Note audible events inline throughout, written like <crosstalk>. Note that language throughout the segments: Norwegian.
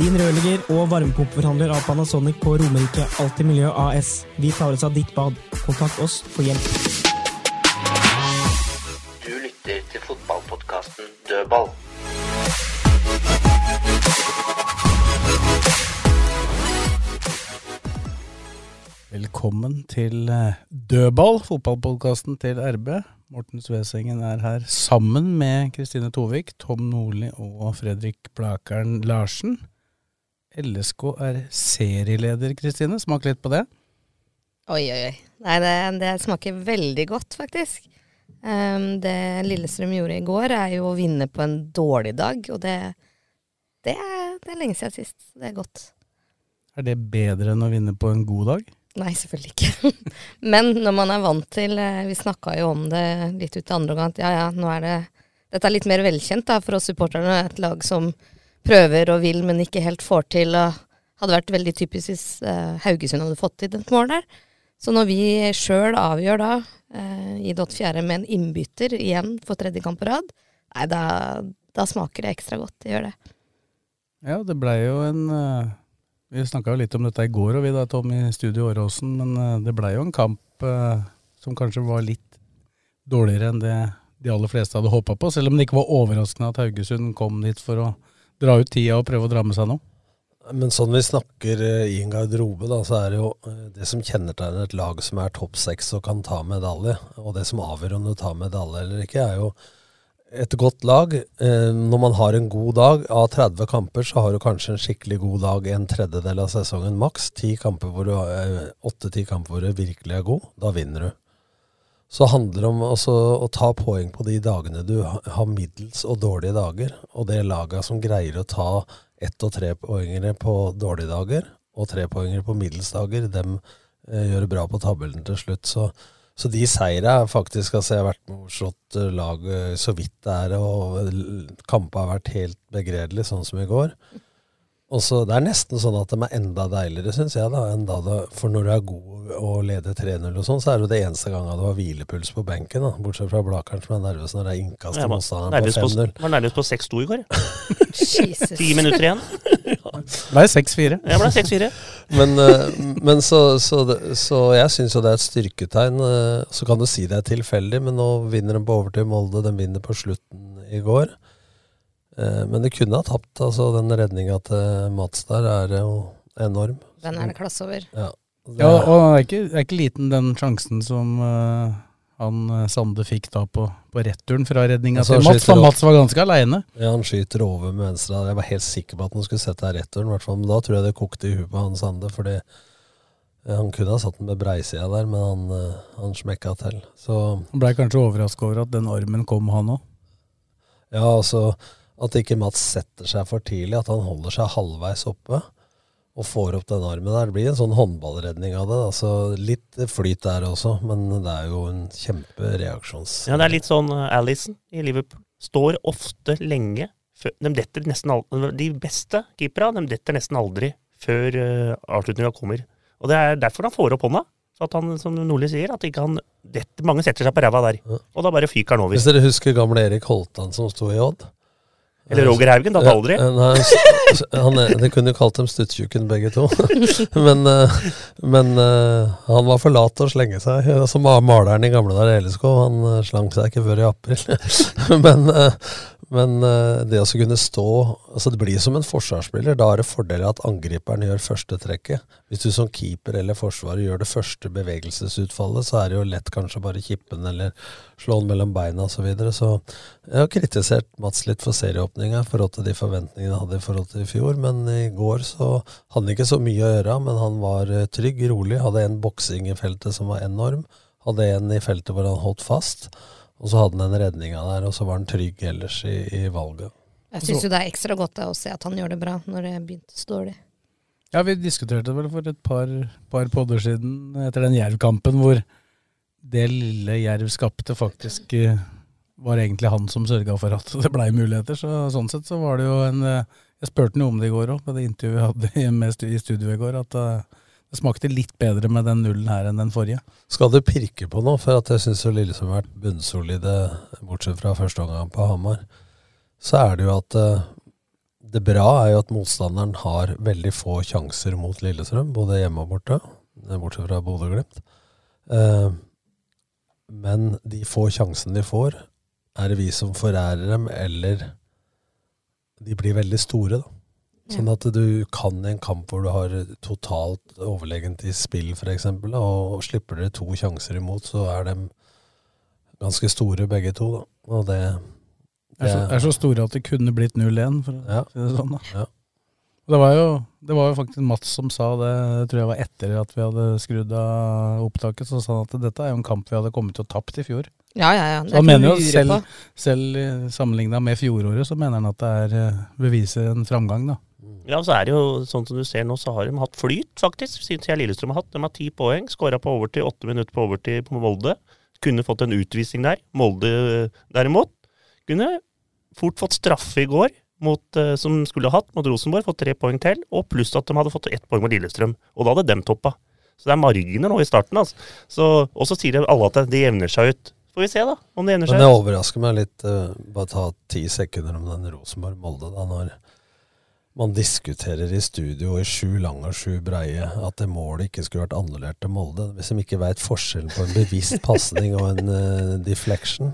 Din rørlegger og varmepumpeforhandler av Panasonic på Romerike Alltid Miljø AS. Vi tar oss av ditt bad. Kontakt oss for hjelp. Du lytter til fotballpodkasten Dødball. Velkommen til eh, Dødball, fotballpodkasten til RB. Morten Svesengen er her sammen med Kristine Tovik, Tom Nordli og Fredrik Blakeren Larsen. LSK er serieleder, Kristine. Smak litt på det. Oi, oi, oi. Nei, det, det smaker veldig godt, faktisk. Um, det Lillestrøm gjorde i går, er jo å vinne på en dårlig dag, og det, det, er, det er lenge siden sist. Det er godt. Er det bedre enn å vinne på en god dag? Nei, selvfølgelig ikke. <laughs> Men når man er vant til eh, Vi snakka jo om det litt ut i andre omgang, at ja ja, nå er det Dette er litt mer velkjent da, for oss supporterne. Et lag som prøver og vil, men ikke helt får til. og Hadde vært veldig typisk hvis eh, Haugesund hadde fått til et mål der. Så når vi sjøl avgjør da, eh, i dott fjerde med en innbytter igjen for tredje kamp på rad, nei, da, da smaker det ekstra godt. Det gjør det. Ja, det blei jo en uh, Vi snakka jo litt om dette i går, og vi da, Tom, i studio Åråsen, men uh, det blei jo en kamp uh, som kanskje var litt dårligere enn det de aller fleste hadde håpa på, selv om det ikke var overraskende at Haugesund kom dit for å dra ut tida og prøve å dra med seg noe. Men sånn vi snakker eh, i en garderobe, da, så er det jo eh, det som kjennetegner et lag som er topp seks og kan ta medalje, og det som avgjør om du tar medalje eller ikke, er jo et godt lag. Eh, når man har en god dag, av 30 kamper, så har du kanskje en skikkelig god dag en tredjedel av sesongen maks. Åtte-ti kamper hvor du virkelig er god. Da vinner du. Så handler det om også å ta poeng på de dagene du har middels og dårlige dager. Og det laget som greier å ta ett- og trepoengere på dårlige dager, og trepoengere på middels dager, dem eh, gjør det bra på tabellen til slutt. Så, så de seira er faktisk Altså, jeg har vært med og slått laget lag eh, så vidt det er, og kamper har vært helt begredelig, sånn som i går. Og så Det er nesten sånn at de er enda deiligere, syns jeg. da, enn da det, For når du er god og leder 3-0 og sånn, så er det jo det eneste gangen du har hvilepuls på benken. da, Bortsett fra Blakeren som er nervøs når det er innkast til motstanderen på 5-0. var nervøs på 6-2 i går. Ti minutter igjen. Blei 6-4. Jeg ble 6-4. Men, eh, men så, så, det- så jeg syns jo det er et styrketegn. eh, Så kan du si det er tilfeldig, men nå vinner de på overtid Molde. De vinner på slutten i går. Eh, Men det kunne ha tapt. altså Den redninga til Mats der er jo enorm. Den er det klasse over. Ja, det Ja, og det er ikke, det er ikke liten den sjansen som uh, han eh, Sande fikk da på, på returen fra redninga altså, til Mats, Da. Mats var ganske aleine. Ja, han skyter over med venstre. Jeg var helt sikker på at han skulle sette returen, i hvert fall. Men da tror jeg det kokte i huet på han Sande, fordi eh, han kunne ha satt den med breisida der, men han, eh, han smekka til. Så Han blei kanskje overraska over at den armen kom, han òg. Ja, altså at ikke Mats setter seg for tidlig, at han holder seg halvveis oppe og får opp den armen der. Det blir en sånn håndballredning av det. Altså, litt flyt der også, men det er jo en kjempereaksjons... Ja, det er litt sånn uh, Alison i Liverpool. Står ofte lenge før De detter nesten aldri De beste keeperne, de detter nesten aldri før uh, avslutninga kommer. Og det er derfor han får opp hånda. Så at han, som Nordli sier, at ikke han detter, Mange setter seg på ræva der. Og da bare fyker han over. Hvis dere husker gamle Erik Holtan som sto i Odd? Eller Roger Haugen, da aldri. Nei, han det kunne jo kalt dem stuttjukken begge to. <laughs> men eh, men eh, han var for lat til å slenge seg. Som maleren i gamle dager i LSK, han uh, slang seg ikke før i april. <laughs> men eh, men eh, det å kunne stå altså Det blir som en forsvarsspiller. Da er det fordel at angriperen gjør første trekket. Hvis du som keeper eller forsvarer gjør det første bevegelsesutfallet, så er det jo lett kanskje bare kippe den eller slå den mellom beina osv. Så, videre. så jeg har kritisert Mats litt for serieåpninga i forhold til de forventningene han hadde i forhold til i fjor. Men i går så hadde han ikke så mye å gjøre, men han var eh, trygg, rolig. Hadde en boksing i feltet som var enorm. Hadde en i feltet hvor han holdt fast. Og så hadde han den redninga der, og så var han trygg ellers i, i valget. Jeg syns jo det er ekstra godt å se at han gjør det bra når det begynte så dårlig. Ja, vi diskuterte det vel for et par, par podder siden etter den Jerv-kampen hvor det lille Jerv skapte, faktisk eh, var egentlig han som sørga for at det blei muligheter. Så sånn sett så var det jo en eh, Jeg spurte han jo om det i går òg, på det intervjuet vi hadde i- med stu- i studio i går, at eh, det smakte litt bedre med den nullen her enn den forrige. Skal du pirke på noe, for at jeg syns Lillesund har vært bunnsolide, bortsett fra første omgang på Hamar, så er det jo at eh, det bra er jo at motstanderen har veldig få sjanser mot Lillestrøm, både hjemme og borte, eh, bortsett fra Bodø-Glimt. Eh, men de få sjansene de får, er det vi som forærer dem, eller de blir veldig store, da. Sånn at du kan i en kamp hvor du har totalt overlegent i spill, f.eks., og slipper dere to sjanser imot, så er de ganske store begge to, da. Og det, Er så, er så store at det kunne blitt 0-1, for å Ja. si det sånn. da. Ja. Det var, jo, det var jo faktisk Mats som sa det, det tror jeg var etter at vi hadde skrudd av opptaket, så sa han at dette er jo en kamp vi hadde kommet til å tapt i fjor. Ja, ja, ja. Det Så han er mener jo selv, på. selv sammenligna med fjoråret, så mener han at det er beviset beviser en framgang, da. Ja, så er det jo sånn som du ser nå, så har de hatt flyt, faktisk, siden jeg Lillestrøm har hatt. De har ti poeng, skåra på overtid, åtte minutter på overtid på Molde. Kunne fått en utvisning der. Molde derimot kunne fort fått straffe i går, mot, eh, som skulle hatt mot Rosenborg, fått tre poeng til, og pluss at de hadde fått ett poeng mot Lillestrøm. Og da hadde dem toppa. Så det er marginer nå i starten, altså. Så, og så sier alle at det jevner seg ut. Får vi se, da, om det jevner seg ut. Men det overrasker meg litt, uh, bare ta ti sekunder om den Rosenborg-Molde, da, når man diskuterer i studio i sju lange og sju breie at det målet ikke skulle vært annullert til Molde. Hvis de ikke veit forskjellen på en bevisst pasning og en uh, deflection,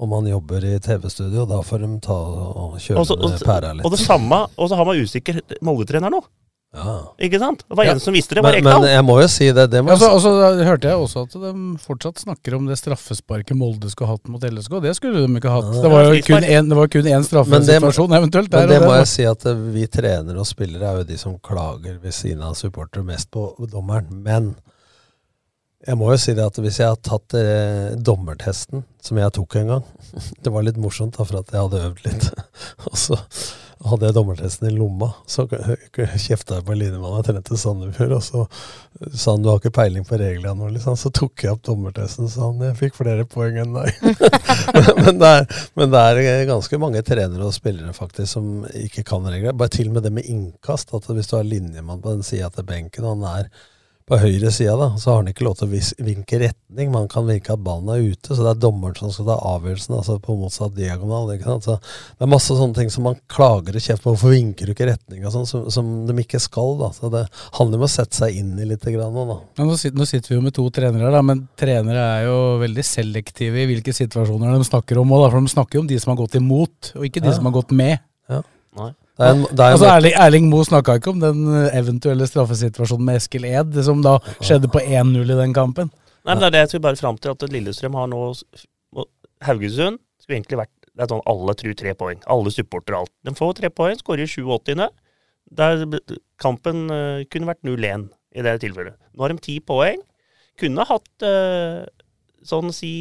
og man jobber i TV-studio, da får de ta og kjøre og, pæra litt. og det samme, og så har man usikker Molde-trener nå. Ja. Ikke sant? Det var Ja. en som visste det, var Men, men jeg må jo si det. det må altså, jeg så, si. og så hørte jeg også at de fortsatt snakker om det straffesparket Molde skulle hatt mot LSK. Det skulle de ikke hatt. Det var jo kun en, det var kun én straffesituasjon eventuelt. Men det og må jeg si at eh, vi trenere og spillere er jo de som klager ved siden av supportere mest på dommeren. Men jeg må jo si det at hvis jeg hadde tatt eh, dommertesten, som jeg tok en gang <laughs> Det var litt morsomt, da, for at jeg hadde øvd litt. <laughs> Og så hadde jeg dommertesten i lomma. Så kjefta jeg på en jeg trente Sandefjord, og så sa han du har ikke peiling på reglene. nå, Liksom. Så tok jeg opp dommertesten sa han jeg fikk flere poeng enn deg. <laughs> men, det er, men det er ganske mange trenere og spillere faktisk som ikke kan regler. Bare til og med det med innkast. at Hvis du har linjemann på den sida til benken, og han er på høyre sida, da, så har han ikke lov til å vinke retning. Man kan vinke at ballen er ute, så det er dommeren som skal ta avgjørelsen, altså på motsatt diagonal. Ikke sant? Så det er masse sånne ting som man klager og kjefter på. Hvorfor vinker du ikke retning og sånn, som, som de ikke skal, da. Så det handler om å sette seg inn i litt grann da. Ja, nå, sitter, nå sitter vi jo med to trenere, da, men trenere er jo veldig selektive i hvilke situasjoner de snakker om. også, da, for De snakker jo om de som har gått imot, og ikke de Ja. som har gått med. Ja. Nei. Det er en, er altså, Erling, Erling Moe snakka ikke om den eh, eventuelle straffesituasjonen med Eskil Ed, som da skjedde på 1-0 i den kampen. Nei, men det er det jeg skulle bare fram til, at Lillestrøm har nå Haugesund skulle egentlig vært Det er sånn alle tror tre poeng. Alle supportere og alt. De får tre poeng, skårer i 87. Der kampen uh, kunne vært 0-1 i det tilfellet. Nå har de ti poeng. Kunne hatt uh, sånn si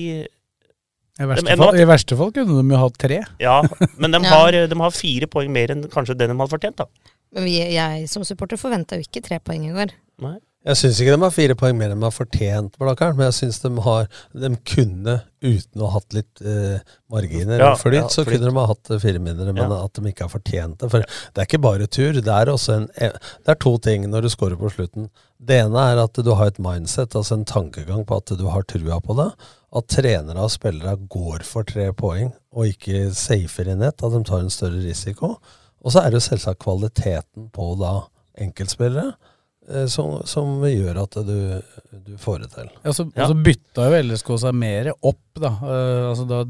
I verste, De- fall, I verste fall kunne de jo hatt tre. Ja, men de <laughs> Ja. har, de har fire poeng mer enn kanskje den de hadde fortjent, da. Men vi, jeg som supporter forventa jo ikke tre poeng i går. Nei. Jeg syns ikke de har fire poeng mer enn de har fortjent, Blakkaren, men jeg syns de har De kunne, uten å ha hatt litt eh, marginer Ja, og flyt, ja, så flyt. kunne de ha hatt eh, fire mindre, men Ja. at de ikke har fortjent det. For det er ikke bare tur. Det er også en eh, Det er to ting når du scorer på slutten. Det ene er at du har et mindset, altså en tankegang på at du har trua på det. At trenere og spillere går for tre poeng og ikke safer i nett. At de tar en større risiko. Og så er det jo selvsagt kvaliteten på da enkeltspillere som, som gjør at du, du får det til. Ja, så, Og så bytta jo LSK seg mer opp, da. Uh, altså da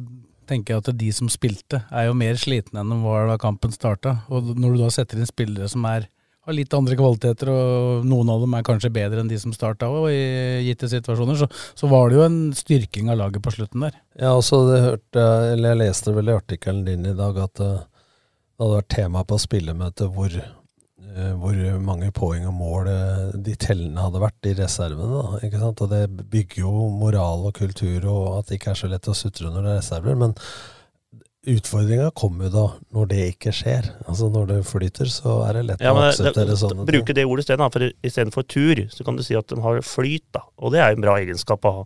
tenker jeg at de som spilte, er jo mer slitne enn de var da kampen starta. Og når du da setter inn spillere som er, har litt andre kvaliteter, og noen av dem er kanskje bedre enn de som starta òg, i gitte situasjoner, så, så var det jo en styrking av laget på slutten der. Ja, altså, det hørte, eller jeg leste vel i artikkelen din i dag at eh, det hadde vært tema på spillemøtet hvor, eh, hvor mange poeng og mål eh, de tellende hadde vært i reservene. Da, ikke sant? Og det bygger jo moral og kultur, og at det ikke er så lett å sutre når det er reserver. Men utfordringa kommer jo da når det ikke skjer. Altså Når det flyter, så er det lett Ja, å akseptere det, sånne ting. bruke det ordet isteden. For istedenfor tur, så kan du si at de har flyt. da, Og det er en bra egenskap å ha.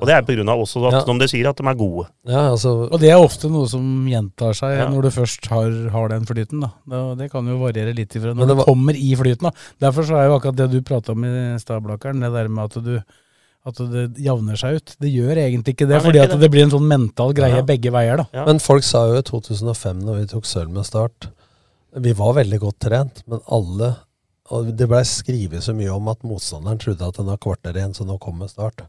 Og det er av også at, Ja. som de sier, at de er gode. Ja, altså, Og det er ofte noe som gjentar seg Ja. når du først har, har den flyten. da. Det, det kan jo variere litt ifra når det du kommer i flyten. da. Derfor så er jo akkurat det du prata om i stad, Blakkaren, det der med at du at det javner seg ut. Det gjør egentlig ikke det, Nei, fordi ikke at det. det blir en sånn mental greie Ja. begge veier. da. Men folk sa jo i 2005, når vi tok sølv med Start Vi var veldig godt trent, men alle og Det blei skrevet så mye om at motstanderen trodde at den var kvarter igjen, så nå kommer Start.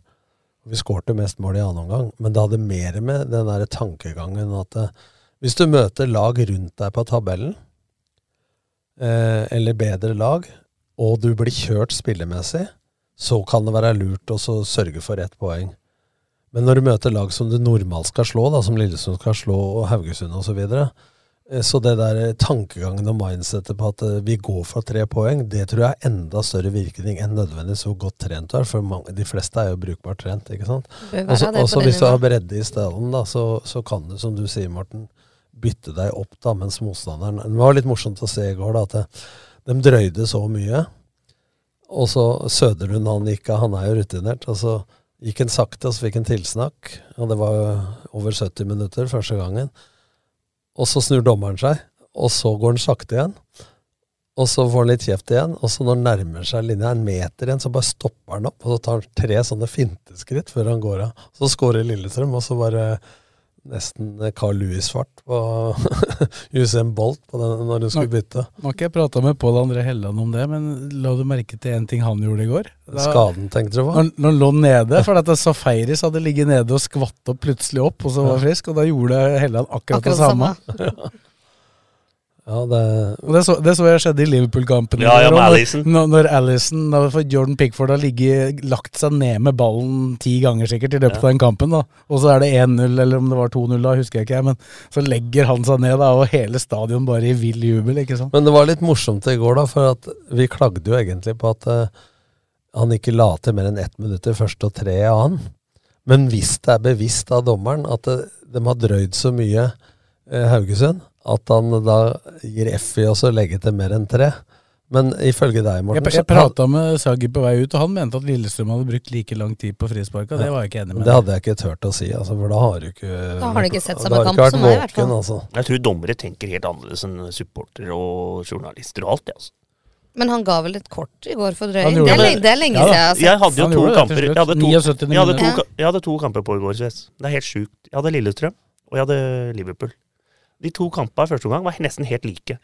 Vi skårte mest mål i annen omgang, men det hadde mer med den der tankegangen at eh, hvis du møter lag rundt deg på tabellen, eh, eller bedre lag, og du blir kjørt spillemessig, så kan det være lurt å sørge for ett poeng. Men når du møter lag som du normalt skal slå, da, som Lillesund skal slå, og Haugesund osv., så, videre, så det der tankegangen og mindsettet på at eh, vi går for tre poeng, det tror jeg er enda større virkning enn nødvendigvis hvor godt trent du er, for mange, de fleste er jo brukbart trent, ikke sant. Også, også hvis du har bredde i stallen, da, så, så kan du, som du sier, Morten, bytte deg opp da, mens motstanderen Det var litt morsomt å se i går, da, at de drøyde så mye. Og så Søderlund, han gikk av, han er jo rutinert. Og så gikk han sakte, og så fikk han tilsnakk. Og det var jo over 70 minutter første gangen. Og så snur dommeren seg, og så går han sakte igjen. Og så får han litt kjeft igjen, og så når han nærmer seg linja en meter igjen, så bare stopper han opp, og så tar han tre sånne finteskritt før han går av. Så skårer Lillestrøm, og så bare nesten Carl Louis-fart på <laughs> Usain Bolt på den, når hun skulle bytte. Nå har ikke jeg prata med Pål André Helland om det, men la du merke til en ting han gjorde i går? Da- Skaden, tenkte du på? Når, når han lå nede, for at Safaris hadde ligget nede og skvatt opp plutselig opp, og så var frisk, og da gjorde Helland akkurat, Akkurat det samme. samme. <laughs> Ja, det Og det så, det så jeg skjedde i Liverpool-kampen. i Ja, ja, med Allison. Når, når Allison, da, for Jordan Pickford har ligget, lagt seg ned med ballen ti ganger sikkert i løpet av den kampen, da. og så er det 1-0, eller om det var 2-0, da husker jeg ikke, men så legger han seg ned, da, og hele stadion bare i vill jubel. ikke sant? Men det var litt morsomt i går, da, for at vi klagde jo egentlig på at uh, han ikke la til mer enn ett minutt i første og tre av han. Men hvis det er bevisst av dommeren at uh, de har drøyd så mye uh, Haugesund, at han da gir F i å legge til mer enn tre. Men ifølge deg, Morten Jeg, jeg prata med Sagi på vei ut, og han mente at Lillestrøm hadde brukt like lang tid på frisparka. Det var jeg ikke enig med. Det hadde jeg ikke turt å si, altså, for da har du ikke Da har du ikke sett samme kamp som meg, i hvert fall. Altså. Jeg tror dommere tenker helt annerledes enn supportere og journalister og alt. det, altså. Men han ga vel et kort i går for drøying? Det er, det. det er lenge Ja siden jeg har sett. Jeg hadde jo to kamper jeg hadde to, jeg, hadde to, jeg hadde to kamper på i går, Sves. Det er helt sjukt. Jeg hadde Lillestrøm, og jeg hadde Liverpool. De to kampene i første omgang var nesten helt like.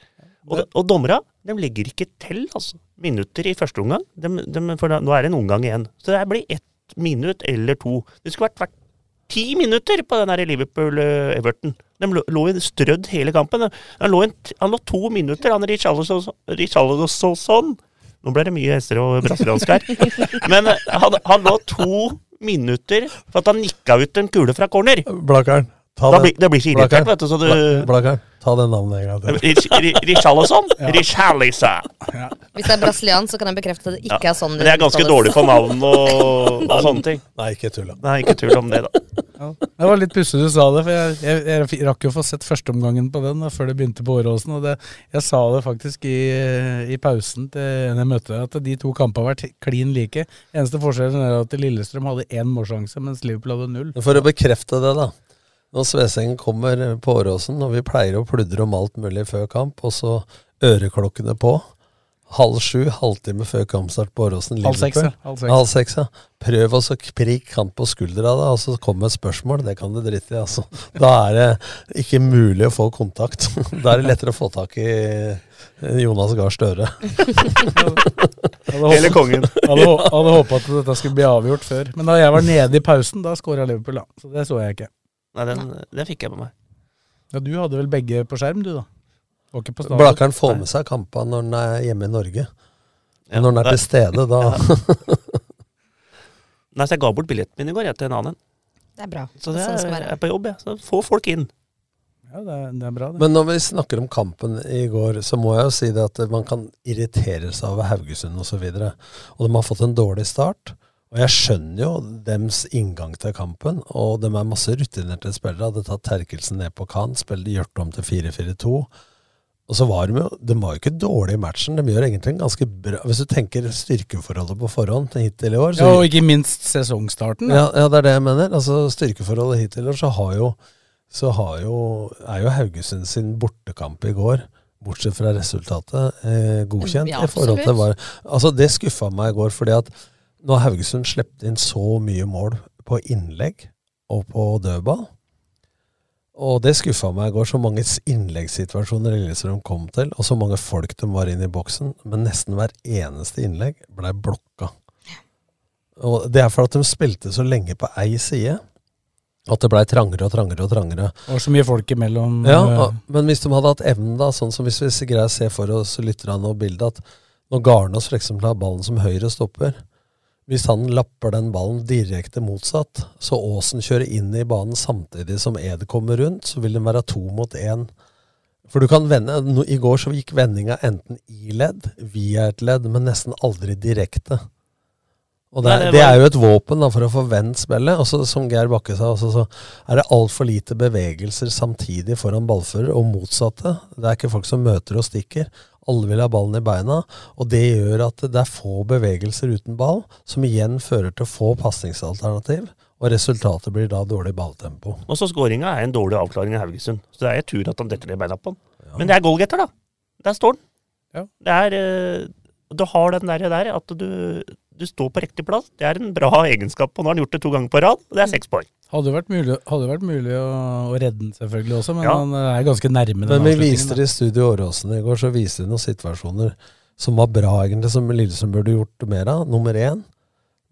Og, og dommerne de legger ikke til altså, minutter i første omgang, de, de, for da, nå er det en omgang igjen. Så det blir ett minutt eller to. Det skulle vært, vært ti minutter på den Liverpool-Everton. De lå, i jo strødd hele kampen. Han lå, en, han lå to minutter, han Richarlison. Nå ble det mye hester og brasiliansk her. <laughs> Men eh, han, han lå to minutter for at han nikka ut en kule fra corner. Blakkaren, ta Da blir- det blir så irritert, vet du, så du- Bla- Blakkaren, ta det navnet en gang til. Rich- Ri- <laughs> Richarlison? Ja. Hvis det er brasiliansk, så kan jeg bekrefte at det ikke Ja, er sånn Men det er ganske dårlig for navn og, <laughs> og sånne ting. Nei, ikke tull. Nei, ikke tull om det, da. Det var litt pussig du sa det, for jeg, jeg, jeg rakk jo å få sett førsteomgangen på den da, før det begynte på Åråsen. Og det, jeg sa det faktisk i, i pausen til en jeg møtte, at de to kampene har vært klin like. Eneste forskjellen er at Lillestrøm hadde én målsjanse, mens Liverpool hadde null. For å bekrefte det, da. Når Svesengen kommer på Åråsen, og vi pleier å pludre om alt mulig før kamp, og så øreklokkene på halv sju, halvtime før kampstart på Åråsen. Halv seks, ja. Halv seks. Halv seks, ja. Prøv å prikke han på skuldra, da, og så kommer et spørsmål. Det kan du drite i, altså. Da er det ikke mulig å få kontakt. <laughs> Da er det lettere å få tak i Jonas Gahr Støre. Hele kongen. <laughs> Hadde, hadde håpa at dette skulle bli avgjort før. Men da jeg var nede i pausen, da skåra Liverpool, da. Så det så jeg ikke. Nei, den, den fikk jeg på meg. Ja, Du hadde vel begge på skjerm, du, da? Blakkaren får med seg kampene når den er hjemme i Norge. Ja, når den er det- til stede, da <laughs> Nei, så jeg ga bort billetten min i går jeg, til en annen. Det er bra. Så det Sånn skal er, være. jeg er på jobb, jeg. Så få folk inn. Ja, det er, det er bra, det. Men når vi snakker om kampen i går, så må jeg jo si det at man kan irritere seg over Haugesund osv. Og, så videre. og de har fått en dårlig start. Og jeg skjønner jo dems inngang til kampen, og de er masse rutinerte spillere. Hadde tatt Terkelsen ned på kant, spilte Hjørt om til 4-4-2. Og så var de jo De var jo ikke dårlige i matchen. De gjør egentlig en ganske bra Hvis du tenker styrkeforholdet på forhånd til hittil i år så Ja, og ikke minst sesongstarten. ja, ja, det er det jeg mener. Altså Styrkeforholdet hittil i år, så har jo så har jo, er jo Haugesund sin bortekamp i går, bortsett fra resultatet, eh, godkjent. Ja, i forhold til hva, altså Det skuffa meg i går, fordi at når Haugesund slepte inn så mye mål på innlegg og på dødball Og det skuffa meg i går, så mange innleggssituasjoner Lillestrøm kom til, og så mange folk de var inne i boksen, men nesten hver eneste innlegg blei blokka. Og Det er for at de spilte så lenge på ei side. At det blei trangere og trangere og trangere. Og så mye folk imellom. Ja, eh, Men hvis de hadde hatt evnen, da, sånn som hvis vi greier å se for oss lytterne og bildet, at når Garnås f.eks. har ballen som høyre stopper Hvis han lapper den ballen direkte motsatt, så Aasen kjører inn i banen samtidig som Ed kommer rundt, så vil den være to mot én. For du kan vende, I går så gikk vendinga enten i ledd, via et ledd, men nesten aldri direkte. Og det, er- det er jo et våpen da, for å få vendt spillet. Også, som Geir Bakke sa, også, så er det altfor lite bevegelser samtidig foran ballfører, og motsatte. Det er ikke folk som møter og stikker. Alle vil ha ballen i beina, og det gjør at det er få bevegelser uten ball, som igjen fører til få pasningsalternativ, og resultatet blir da dårlig balltempo. Og så skåringa er en dårlig avklaring av Haugesund. Så det er tur at han detter ned beina på han. Men det er goalgetter, da. Der står han. Ja. Det er eh, Du har den der, der at du, du står på riktig plass. Det er en bra egenskap. Og nå har han gjort det to ganger på rad, og det er seks poeng. Hadde vært mulig, hadde vært mulig å, å redde den selvfølgelig også, men Ja. han er ganske nærme Men vi viste det i Studio Åråsen i går, så viste vi noen situasjoner som var bra, egentlig, som Lillesund burde gjort mer av. Nummer én,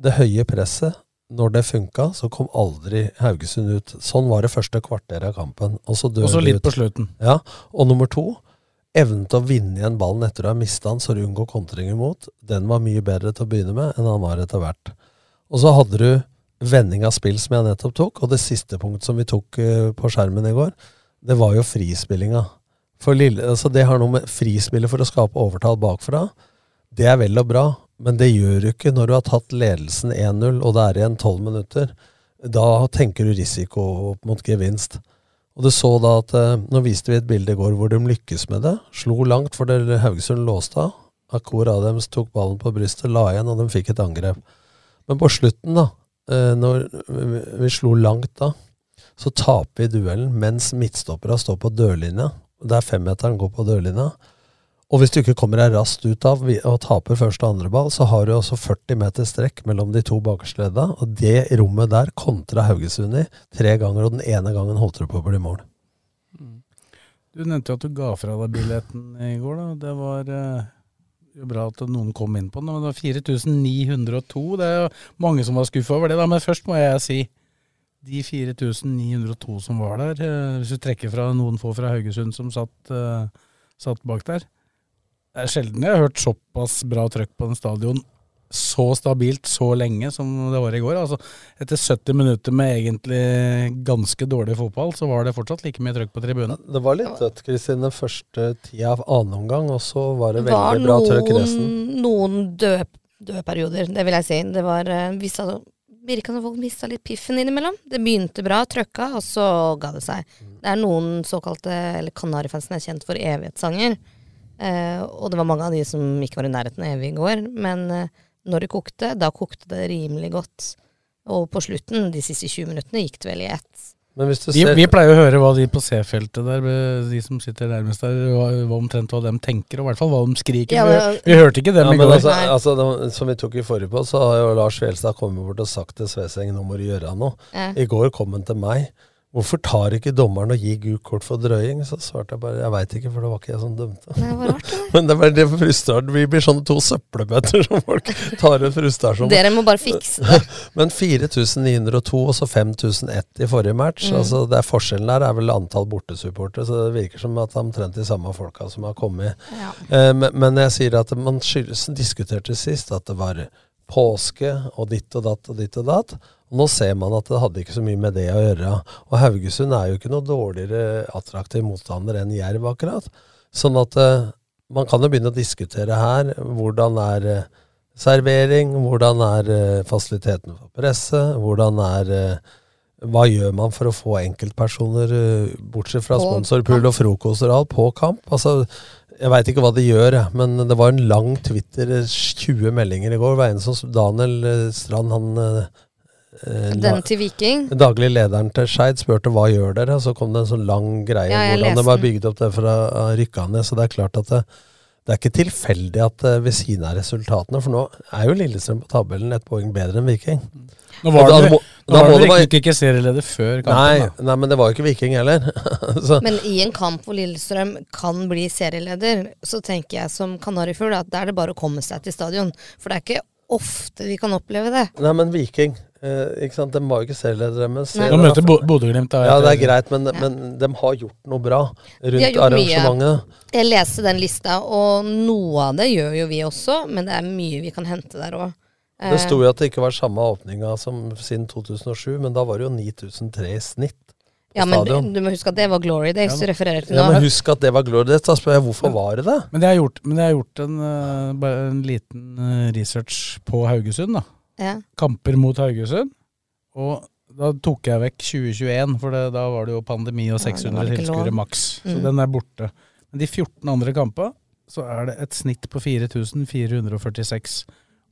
det høye presset. Når det funka, så kom aldri Haugesund ut. Sånn var det første kvarteret av kampen. Og så dør Og så litt ut. på slutten. Ja, Og nummer to, evnen til å vinne igjen ballen etter å ha mista den, så du unngår kontringer imot, den var mye bedre til å begynne med enn han var etter hvert. Og så hadde du vending av spill som jeg nettopp tok, og det siste punktet som vi tok eh, på skjermen i går, det var jo frispillinga. Lille, altså det har noe med frispillet for å skape overtall bakfra. Det er vel og bra, men det gjør du ikke når du har tatt ledelsen 1-0, og det er igjen 12 minutter. Da tenker du risiko opp mot gevinst. Og du så da at eh, Nå viste vi et bilde i går hvor de lykkes med det. Slo langt for det Haugesund låste av. Akor Adams tok ballen på brystet, la igjen, og de fikk et angrep. Men på slutten, da, eh, når vi- slo langt da, så taper vi duellen mens midtstoppera står på dørlinja. Der femmeteren går på dørlinja. Og hvis du ikke kommer deg raskt ut av og taper første og andre ball, så har du også 40 meter strekk mellom de to bakerste ledda, og det rommet der kontra Haugesund i tre ganger, og den ene gangen holdt du på å bli mål. Du nevnte jo at du ga fra deg billetten i går. da. Det var eh, jo bra at noen kom inn på den. Men det var 4902. Det er jo mange som var skuffa over det. da. Men først må jeg si de 4902 som var der, eh, hvis du trekker fra noen få fra Haugesund som satt, eh, satt bak der Det er sjelden jeg har hørt såpass bra trøkk på en stadion så stabilt så lenge som det var i går. Altså, etter 70 minutter med egentlig ganske dårlig fotball, så var det fortsatt like mye trøkk på tribunen. Det var litt dødt, Kristin, den første tida av annen omgang, og så var det veldig var bra trøkk resten. noen, noen døde, døde perioder, det vil jeg si. Det var eh, visse virka som folk mista litt piffen innimellom. Det begynte bra, trøkka, og så ga det seg. Det er noen såkalte, eller Kanarifansen er kjent for evighetssanger. Eh, og det var mange av de som ikke var i nærheten av evig i går. Men eh, når det kokte, da kokte det rimelig godt. Og på slutten, de siste 20 minuttene, gikk det vel i ett. vi, ser... vi, pleier å høre hva de på C-feltet der, de som sitter nærmest der, hva, omtrent hva de tenker, og i hvert fall hva de skriker. Ja, men, vi, vi, hørte ikke dem ja, i går. Altså, altså, det, som vi tok i forrige på, så har jo Lars Fjelstad kommet bort og sagt til Sveseng nå må du gjøre noe. Ja. I går kom han til meg. Hvorfor tar ikke dommeren og gir gult kort for drøying? Så svarte jeg bare jeg veit ikke, for det var ikke jeg som dømte. Det var rart, <laughs> det. Men det var det frustrert. Vi blir sånne to søppelbøtter som folk tar ut frustrasjon Dere må bare fikse det. <laughs> Men 4902 og så 5001 i forrige match. Mm. altså det er Forskjellen der er vel antall bortesupportere, så det virker som at det er omtrent de samme folka som har kommet. Ja. Eh, men, men, jeg sier at man diskuterte sist at det var påske og ditt og datt og ditt og datt. Og nå ser man at det hadde ikke så mye med det å gjøre. Og Haugesund er jo ikke noe dårligere attraktiv motstander enn Jerv, akkurat. Sånn at uh, man kan jo begynne å diskutere her hvordan er uh, servering, hvordan er uh, fasiliteten for presse, hvordan er hva gjør man for å få enkeltpersoner, bortsett fra sponsorpool og frokoster og alt, på kamp? Altså, jeg veit ikke hva de gjør, men det var en lang Twitter, 20 meldinger i går. Det var en som Daniel Strand, han Eh, Den til Viking? Daglig lederen til Skeid spurte hva gjør dere, så kom det en sånn lang greie ja, hvordan de har bygd opp det fra rykka ned. Så det er klart at det, det er ikke tilfeldig at uh, ved siden av resultatene, for nå er jo Lillestrøm på tabellen et poeng bedre enn Viking. Nå var det, må, da, var det riktig ikke serieleder før kampen. Nei, nei, men det var jo ikke Viking heller. <laughs> men i en kamp hvor Lillestrøm kan bli serieleder, så tenker jeg som kanarifugl at da er det bare å komme seg til stadion. For det er ikke ofte vi kan oppleve det. Nei, men Viking Eh, ikke sant? De var jo ikke serieledere. Nå møter Bodø-Glimt. Ja, det er greit, men, ja. men, de har gjort noe bra rundt arrangementet. Mye. Jeg leste den lista, og noe av det gjør jo vi også, men det er mye vi kan hente der òg. Det sto jo at det ikke var samme åpninga som siden 2007, men da var det jo 9003 i snitt. Ja, men du, du, må huske at det var Glory Days ja, du refererer til nå. Ja, men husk at det var Glory Days. Da spør jeg hvorfor var det det? Men jeg har gjort, men jeg har gjort en, uh, en liten uh, research på Haugesund, da. Ja. Kamper mot Haugesund. Og da tok jeg vekk 2021, for det, da var det jo pandemi og 600 ja, tilskuere maks. Så mm. den er borte. Men de 14 andre kampene, så er det et snitt på 4446.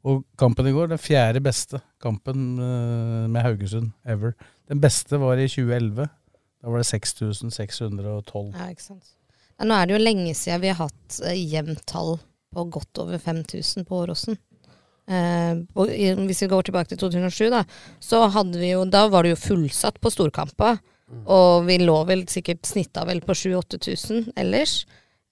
Og kampen i går, den fjerde beste kampen uh, med Haugesund ever. Den beste var i 2011. Da var det 6612. Ja, ikke sant. Ja, nå er det jo lenge siden vi har hatt uh, jevnt tall på godt over 5000 på Åråsen. Eh, hvis vi går tilbake til 2007, da, så hadde vi jo Da var det jo fullsatt på storkamper. Mm. Og vi lå vel sikkert snitta vel på 7000-8000 ellers.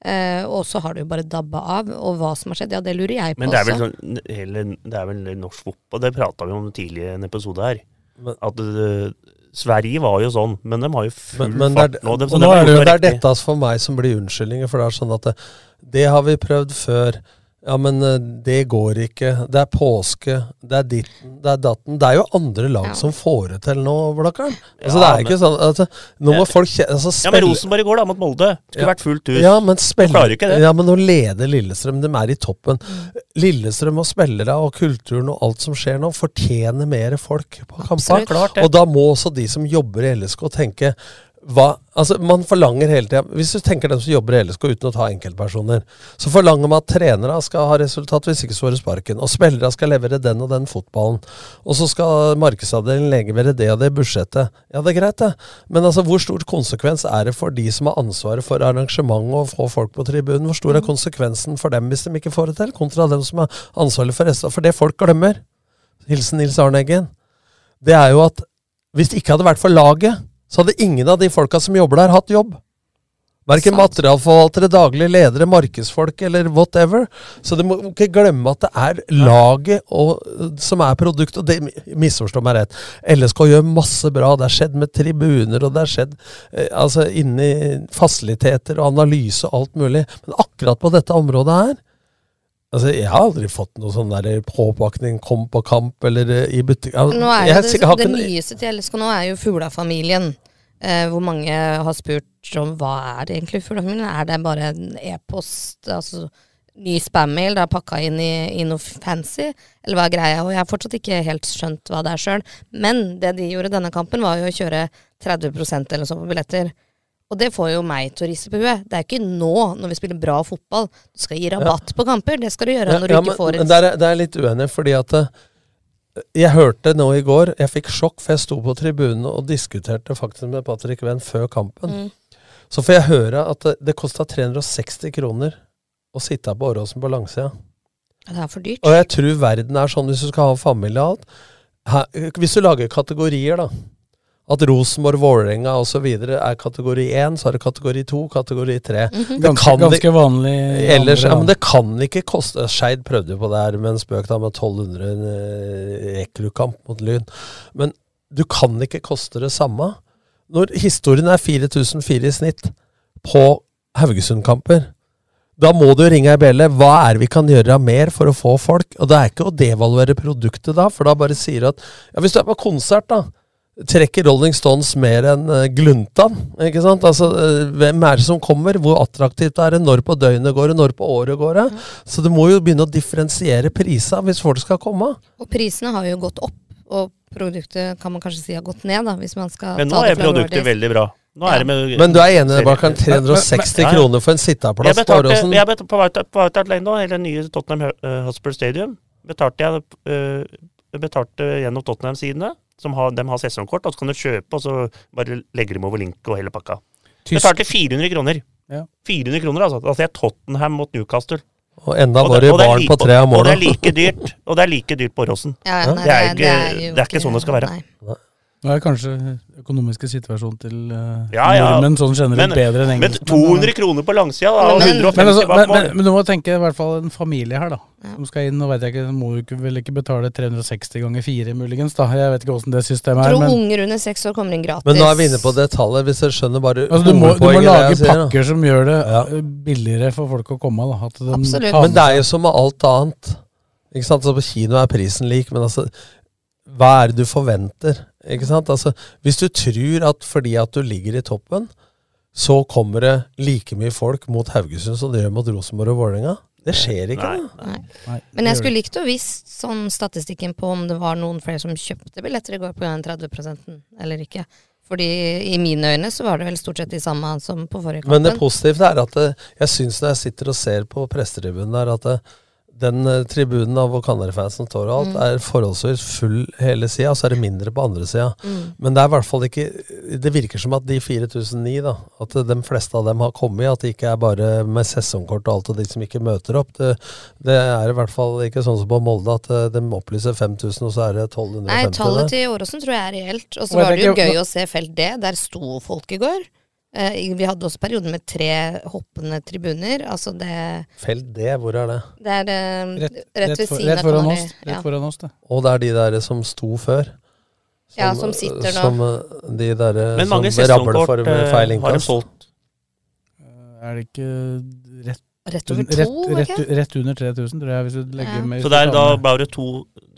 Eh, og så har det jo bare dabba av. Og hva som har skjedd, ja det lurer jeg på Men det er vel, sånn, hele, det er vel norsk fotball, det prata vi om tidligere i en episode her. At uh, Sverige var jo sånn, men de har jo full men, men fart nå. Det, nå er det, jo, det er dette for meg som blir unnskyldninger, for det er sånn at det, det har vi prøvd før. Ja, men eh, det går ikke. Det er påske, det er ditten, det er datten. Det er jo andre lag ja. som får det til nå, Blakkaren. Altså, ja, det er men, ikke sånn altså, Nå må folk altså, Ja, men Rosenborg i går, da, mot Molde. Skulle ja. vært fullt hus. Ja, men klarer ikke det. Ja, men nå leder Lillestrøm. De er i toppen. Lillestrøm og spillere og kulturen og alt som skjer nå, fortjener mer folk på kampene. Og da må også de som jobber i LSK, tenke hva, altså Man forlanger hele tida Hvis du tenker dem som jobber i LSK uten å ta enkeltpersoner, så forlanger man at trenere skal ha resultat hvis ikke så får sparken. Og spillere skal levere den og den fotballen. Og så skal markedsavdelingen levere det og det budsjettet. Ja, det er greit, det. Men altså, hvor stor konsekvens er det for de som har ansvaret for arrangementet og få folk på tribunen? Hvor stor er konsekvensen for dem hvis de ikke får det til, kontra dem som er ansvarlig for resten? For det folk glemmer, hilsen Nils Arne Eggen, det er jo at hvis det ikke hadde vært for laget så hadde ingen av de folka som jobber der, hatt jobb. Verken materialforvaltere, daglige ledere, markedsfolk eller whatever. Så du må ikke glemme at det er laget og, som er produktet. Og det misforstår meg rett. LSK gjør masse bra. Det har skjedd med tribuner, og det har skjedd eh, altså, inni fasiliteter og analyse og alt mulig. Men akkurat på dette området her Altså, Jeg har aldri fått noe sånn der påpakning 'kom på kamp' eller uh, i butikk. Nå er jo det, det, det nyeste til LSK nå er jo Fuglafamilien. Eh, hvor mange har spurt om hva er det egentlig Fuglafamilien? Er det bare en e-post? Altså ny spam-mail da pakka inn i, i noe fancy, eller hva er greia? Og jeg har fortsatt ikke helt skjønt hva det er sjøl. Men det de gjorde denne kampen, var jo å kjøre 30% eller så på billetter. Og det får jo meg til å riste på huet. Det er ikke nå, når vi spiller bra fotball. Du skal gi rabatt på kamper. Det skal du gjøre når du Ja, ikke men, får en der, er- der er litt uenig, fordi at eh, jeg hørte nå i går Jeg fikk sjokk, for jeg sto på tribunen og diskuterte faktisk med Patrick Wenn før kampen. Mm. Så får jeg høre at det, det kosta 360 kroner å sitte på Åråsen på langsida. Det er for dyrt. Og jeg tror verden er sånn, hvis du skal ha familie og alt her, Hvis du lager kategorier, da. At Rosenborg, Vålerenga osv. er kategori 1, så er det kategori 2, kategori 3. Mhm. Det Ganske- ganske vanlig Ellers, andre, ja, men det kan ikke koste Skeid prøvde jo på det her med en spøk da med 1200 eh, mot Lyn. Men du kan ikke koste det samme. Når historien er 4004 i snitt på Haugesund-kamper, da må du ringe ei bjelle. Hva er det vi kan gjøre mer for å få folk? Og det er ikke å devaluere produktet da, for da bare sier du at ja, Hvis du er på konsert, da. Trekker Rolling Stones mer enn glunta, Gluntan? Ikke sant? Altså, eh, hvem er det som kommer? Hvor attraktivt er det? Når på døgnet går det? Når på året går det? Så du må jo begynne å differensiere prisa hvis folk skal komme. Og prisene har jo gått opp, og produktet kan man kanskje si har gått ned, da, hvis man skal Men ta nå det er produktet Nordic. veldig bra. Nå er det med Men du er enig i bak 360 men, men, kroner for en sitteplass på Åråsen? jeg betalte på White Hart nå, hele nye Tottenham Hospital Hotspur Stadium, betalte jeg betalte gjennom Tottenham-sidene, som har, dem har sesongkort, og så kan du kjøpe, og så bare legger de over link og hele pakka. Tysk- til 400 kroner. Ja. 400 kroner, altså. Altså, det er Tottenham mot Newcastle. Og enda Og var det- det det barn på tre av målene. Og det er like dyrt, og det er like dyrt på Åråsen. Ja, ja, nei, det, er det- ikke, det er jo det er ikke sånn det skal være. nei. Nå er kanskje økonomiske situasjonen til uh, Ja, ja. nordmenn sånn generelt Men- bedre enn Men engelskmenn. 200 kroner på langsida, da, og 150 Men, altså, bak men, mål. men, men du må tenke i hvert fall en familie her, da. Som skal inn. og vet jeg ikke, må du ikke, vel ikke betale 360 ganger 4 muligens, da. Jeg vet ikke åssen det systemet Jeg er. tror Men, unger under 6 år kommer inn gratis. Men nå er vi inne på det tallet, hvis jeg skjønner bare altså, du, må, du må lage jeg pakker som gjør det ja. billigere for folk å komme. Da. At de Absolutt. Men det er jo som med alt annet. Ikke sant? Så på kino er prisen lik, men altså Hva er det du forventer? Ikke sant? Altså, hvis du tror at fordi at du ligger i toppen, så kommer det like mye folk mot Haugesund som det gjør mot Rosenborg og Vålerenga. Det skjer ikke, Nei. da. Nei. Men jeg skulle likt å visst sånn statistikken på om det var noen flere som kjøpte billetter i går på den 30% eller ikke. Fordi i mine øyne så var det vel stort sett de samme som på forrige Men det positive er at det, jeg syns når jeg sitter og ser på prestetribunen der, at det, den eh, tribunen av Canary-fansen står og alt, Mm. er forholdsvis full hele sida, og så er det mindre på andre sida. Mm. Men det er i hvert fall ikke Det virker som at de 4009, da, at de fleste av dem har kommet, at det ikke er bare med sesongkort og alt, og de som ikke møter opp. Det, det er i hvert fall ikke sånn som på Molde, at eh, de opplyser 5000, og så er det 1250. Nei, tallet til Åråsen tror jeg er reelt. Og så var det jo gøy å se felt D. Der sto folk i går. Eh, vi hadde også perioden med tre hoppende tribuner. Altså det, Felt D, hvor er det? det er eh, Rett, rett, ved siden rett av foran Kanari. oss. Rett Ja. foran oss, det. Og det er de der som sto før. Ja, som sitter nå. Som eh, de der Men mange som sesongkort har de solgt. Er det ikke rett, Rett over to, rett, rett, rett under 3000, tror jeg, hvis du legger Ja. med Så det er da bare to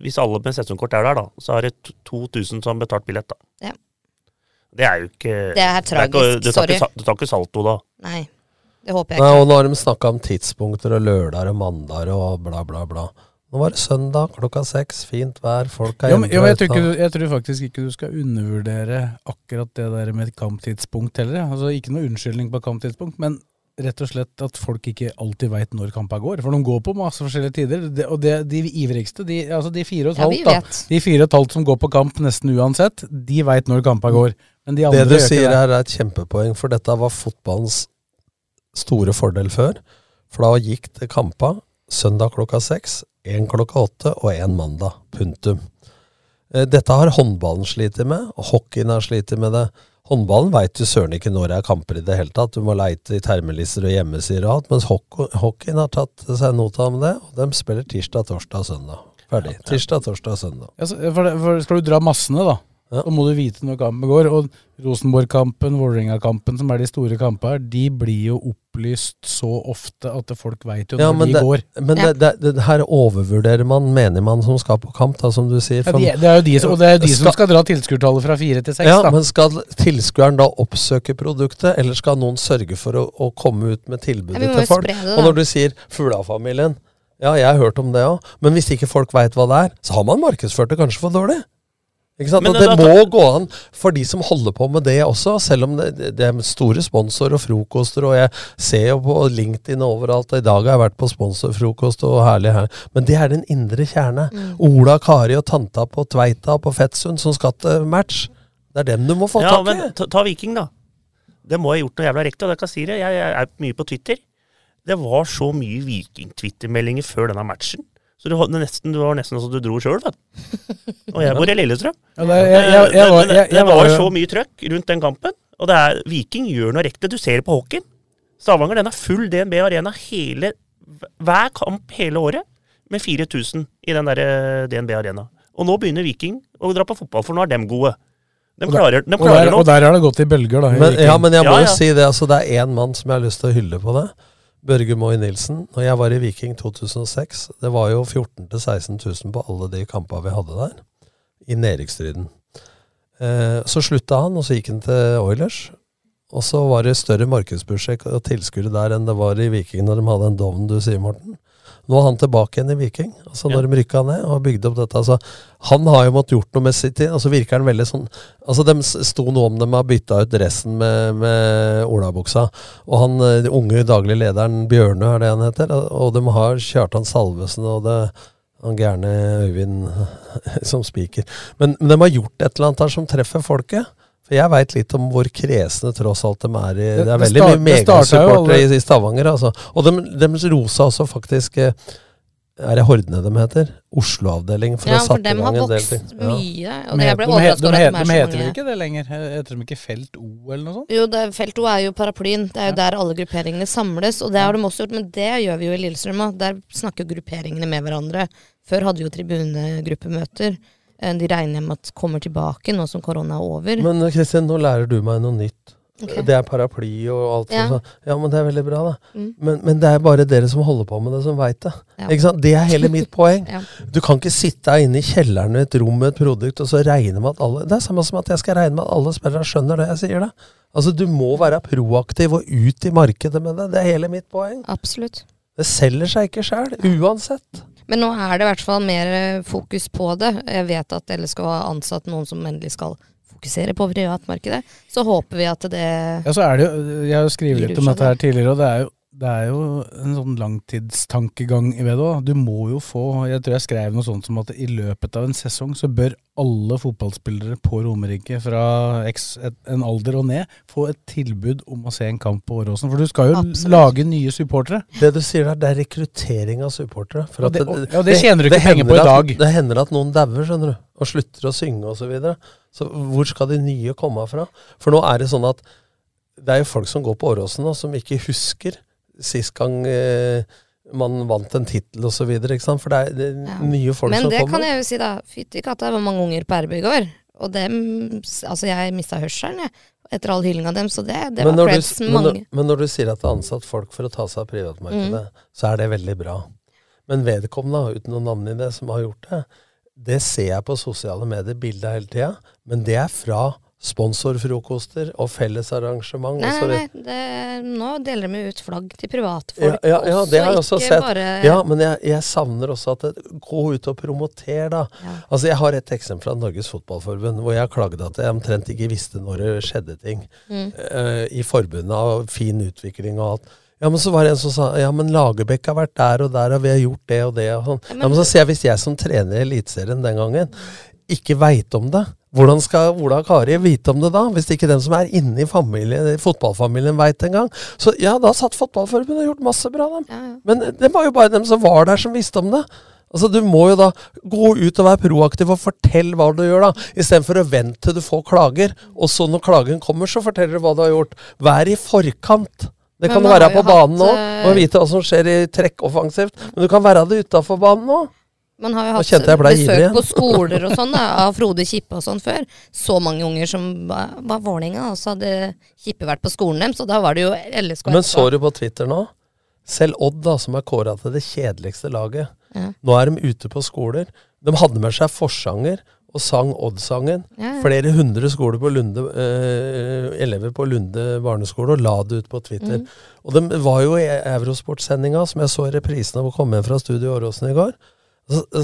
Hvis alle med sesongkort er der, da, så er det to- 2000 som har betalt billett, da. Ja. Det er jo ikke Det er ikke- tragisk, du, tar sorry. ikke, du tar ikke salto da. Nei, det håper jeg Nei, ikke. og nå har de snakka om tidspunkter og lørdager og mandager og bla, bla, bla. Nå var det søndag klokka seks, fint vær, folk er Jo, men, jo, men jeg, tror ikke, jeg tror faktisk ikke du skal undervurdere akkurat det der med kamptidspunkt heller. Altså, ikke noe unnskyldning på kamptidspunkt, men rett og slett at folk ikke alltid veit når kampa går. For de går på masse forskjellige tider. Det, og det, de ivrigste, de, altså de fire og et Ja, halvt, da. De fire og et halvt som går på kamp nesten uansett, de veit når kampa går. Men de Det du sier her er et kjempepoeng, for dette var fotballens store fordel før. For da gikk det kamper søndag klokka seks, én klokka åtte og én mandag. Punktum. Eh, Dette har håndballen slitt med, og hockeyen har slitt med det. Håndballen veit du søren ikke når det er kamper i det hele tatt. Du må leite i termelister og hjemmesider og alt. Mens hockeyen har tatt seg nota om det, og de spiller tirsdag, torsdag og søndag. Ferdig. Tirsdag, torsdag og søndag. Ja, for, for skal du dra massene, da, Så må du vite når kampen går. Og Rosenborg-kampen, Vålerenga-kampen, som er de store kampene her, de blir jo opplyst så ofte at folk veit jo Ja, når de det, går. men det, det, det her overvurderer man menigmann som skal på kamp, da, som du sier. Ja, de, det er jo de, som- og det er jo de som skal dra tilskuertallet fra fire til seks. Ja, da. men skal tilskueren da oppsøke produktet, eller skal noen sørge for å, å komme ut med tilbudet Ja, til folk? det, og når du sier Fuglafamilien, ja, jeg har hørt om det òg, men hvis ikke folk veit hva det er, så har man markedsført det kanskje for dårlig. Ikke sant? Men og det da- må gå an for de som holder på med det også, selv om det, det er store sponsorer og frokoster, og jeg ser jo på LinkedIn overalt, og i dag har jeg vært på sponsorfrokost og herlig her, men det er den indre kjerne. Ola, Kari og tanta på Tveita på Fettsund som skal til match. Det er dem du må få Ja, tak i. men ta, ta Viking, da. Det må jeg ha gjort noe jævla riktig, og det kan jeg si det. Jeg, jeg er mye på Twitter. Det var så mye Viking-Twitter-meldinger før denne matchen. Så det var nesten, det var nesten så du dro sjøl. Og jeg bor i Lillestrøm. Ja, det, jeg, jeg, jeg, var, det, så mye trøkk rundt den kampen. Og det er, Viking gjør noe riktig. Du ser det på hockeyen. Stavanger den er full DNB Arena hele, hver kamp hele året med 4000 i den der eh, DNB Arena. Og nå begynner Viking å dra på fotball, for nå er dem gode. De Og der- klarer, og, der, og der har det gått i bølger, da. i Men, ja, men jeg må Ja, jo ja. si det. altså Det er én mann som jeg har lyst til å hylle på det. Børge Moy Nilsen. Når jeg var i Viking 2006, det var jo 14 000-16 000 på alle de kampene vi hadde der. I nedrykksstriden. Eh, så slutta han, og så gikk han til Oilers. Og så var det større markedsbudsjett og tilskuere der enn det var i Viking når de hadde en dovn, du sier, Morten. Nå er han tilbake igjen i Viking, altså når de rykka ned og bygde opp dette. Altså, han har jo måttet gjort noe med sitt altså så virker han veldig sånn Altså, De sto noe om de har bytta ut dressen med, med olabuksa. Og han eh, den unge daglig lederen Bjørnø, er det han heter. Og de har Kjartan Salvesen og det han gærne Øyvind <laughs> som spiker. Men, men de har gjort et eller annet her som treffer folket. For jeg veit litt om hvor kresne tross alt de er i Det Det- er det veldig start- mye det megasupportere i, i Stavanger, altså. Og de, de rosa også faktisk eh, Er det Hordene de heter? Oslo-avdeling. For Ja, å for dem har vokst. Ja. mye. Og De det ble de het- de over de de er heter vel ikke det lenger? Heter de ikke Felt O, eller noe sånt? Jo, det, Felt O er jo paraplyen. Det er jo der alle grupperingene samles. Og det har de også gjort, men det gjør vi jo i Lillestrøm òg. Der snakker grupperingene med hverandre. Før hadde vi jo tribunegruppemøter. Eh, De regner jeg med at kommer tilbake nå som korona er over. Men eh, Kristin, nå lærer du meg noe nytt. Okay. Det er paraply og alt Ja. sånt. Ja, men det er veldig bra, da. Mm. Men, men det er bare dere som holder på med det, som veit det. Ja. Det er hele mitt poeng. <laughs> Ja. Du kan ikke sitte her inne i kjelleren i et rom med et produkt og så regne med at alle Det er samme som at jeg skal regne med at alle spillere skjønner det jeg sier, da. Altså, du må være proaktiv og ut i markedet med det. Det er hele mitt poeng. Absolutt. Det selger seg ikke sjæl, uansett. Men nå er det i hvert fall mer eh, fokus på det. Jeg vet at LSK har ansatt noen som endelig skal fokusere på privatmarkedet. Så håper vi at det Ja, så er det jo, Jeg har jo skrevet litt om dette her tidligere, og det er jo, det er jo en sånn langtidstankegang i det òg. Du må jo få Jeg tror jeg skrev noe sånt som at i løpet av en sesong så bør alle fotballspillere på Romerike fra en alder og ned få et tilbud om å se en kamp på Åråsen. For du skal jo Absolutt. lage nye supportere. Det du sier der, det er rekruttering av supportere. For at det- og- ja, det tjener du ikke penger på i at- dag. Det hender at noen dauer, skjønner du, og slutter å synge osv. Så, videre. så hvor skal de nye komme fra? For nå er det sånn at det er jo folk som går på Åråsen nå, som ikke husker sist gang eh, man vant en tittel osv. For det er, det er Ja. mye folk Men som det kan jeg jo si, da. Fytti katta, det var mange unger på RB i går. Og dem Altså, jeg mista hørselen, jeg. Etter all hyllinga dem. Så det, det var creds du, men, når, mange. men når du sier at det er ansatt folk for å ta seg av privatmarkedet, Mm. så er det veldig bra. Men vedkommende, uten noe navn i det, som har gjort det, det ser jeg på sosiale medier bilder hele tida. Men det er fra sponsorfrokoster og fellesarrangement. Nei, og nei, nei. Det, nå deler de ut flagg til privatfolk Ja, ja, ja, det har jeg også sett. bare Ja, men jeg, jeg savner også at det, Gå ut og promoter, da. Ja. Altså, Jeg har et eksempel fra Norges Fotballforbund hvor jeg klagde at jeg omtrent ikke visste når det skjedde ting Mm. uh, i forbundet av fin utvikling og alt. Ja, men så var det en som sa ja, men Lagerbäck har vært der og der, og vi har gjort det og det. og sånn. Ja, Ja, men- men, så sier jeg, hvis jeg som trener i Eliteserien den gangen ikke veit om det, hvordan skal Ola og Kari vite om det da? Hvis ikke den som er inne i familie, fotballfamilien veit det engang. Så ja, da satt Fotballforbundet og gjort masse bra, dem. Ja, ja. Men det var jo bare dem som var der, som visste om det. Altså, Du må jo da gå ut og være proaktiv og fortelle hva du gjør, da. Istedenfor å vente til du får klager, og så når klagen kommer, så forteller du hva du har gjort. Vær i forkant. Det kan være på banen nå, òg, eh, og vite hva som skjer i trekk offensivt. Men du kan være det utafor banen òg. Man har jo hatt besøk på skoler og sånn av Frode Kippe og sånn før. Så mange unger som var, var Vålerenga, og så hadde Kippe vært på skolen deres, og da var det jo LSK. Men så du på Twitter nå? Selv Odd, da, som er kåra til det kjedeligste laget. Ja. Nå er de ute på skoler. De hadde med seg forsanger og sang Odd-sangen. Ja, ja. Flere hundre skoler på Lunde, øh, elever på Lunde barneskole og la det ut på Twitter. Mm. Og de var jo i Eurosport-sendinga, som jeg så i reprisen av å komme hjem fra Studio Åråsen i går.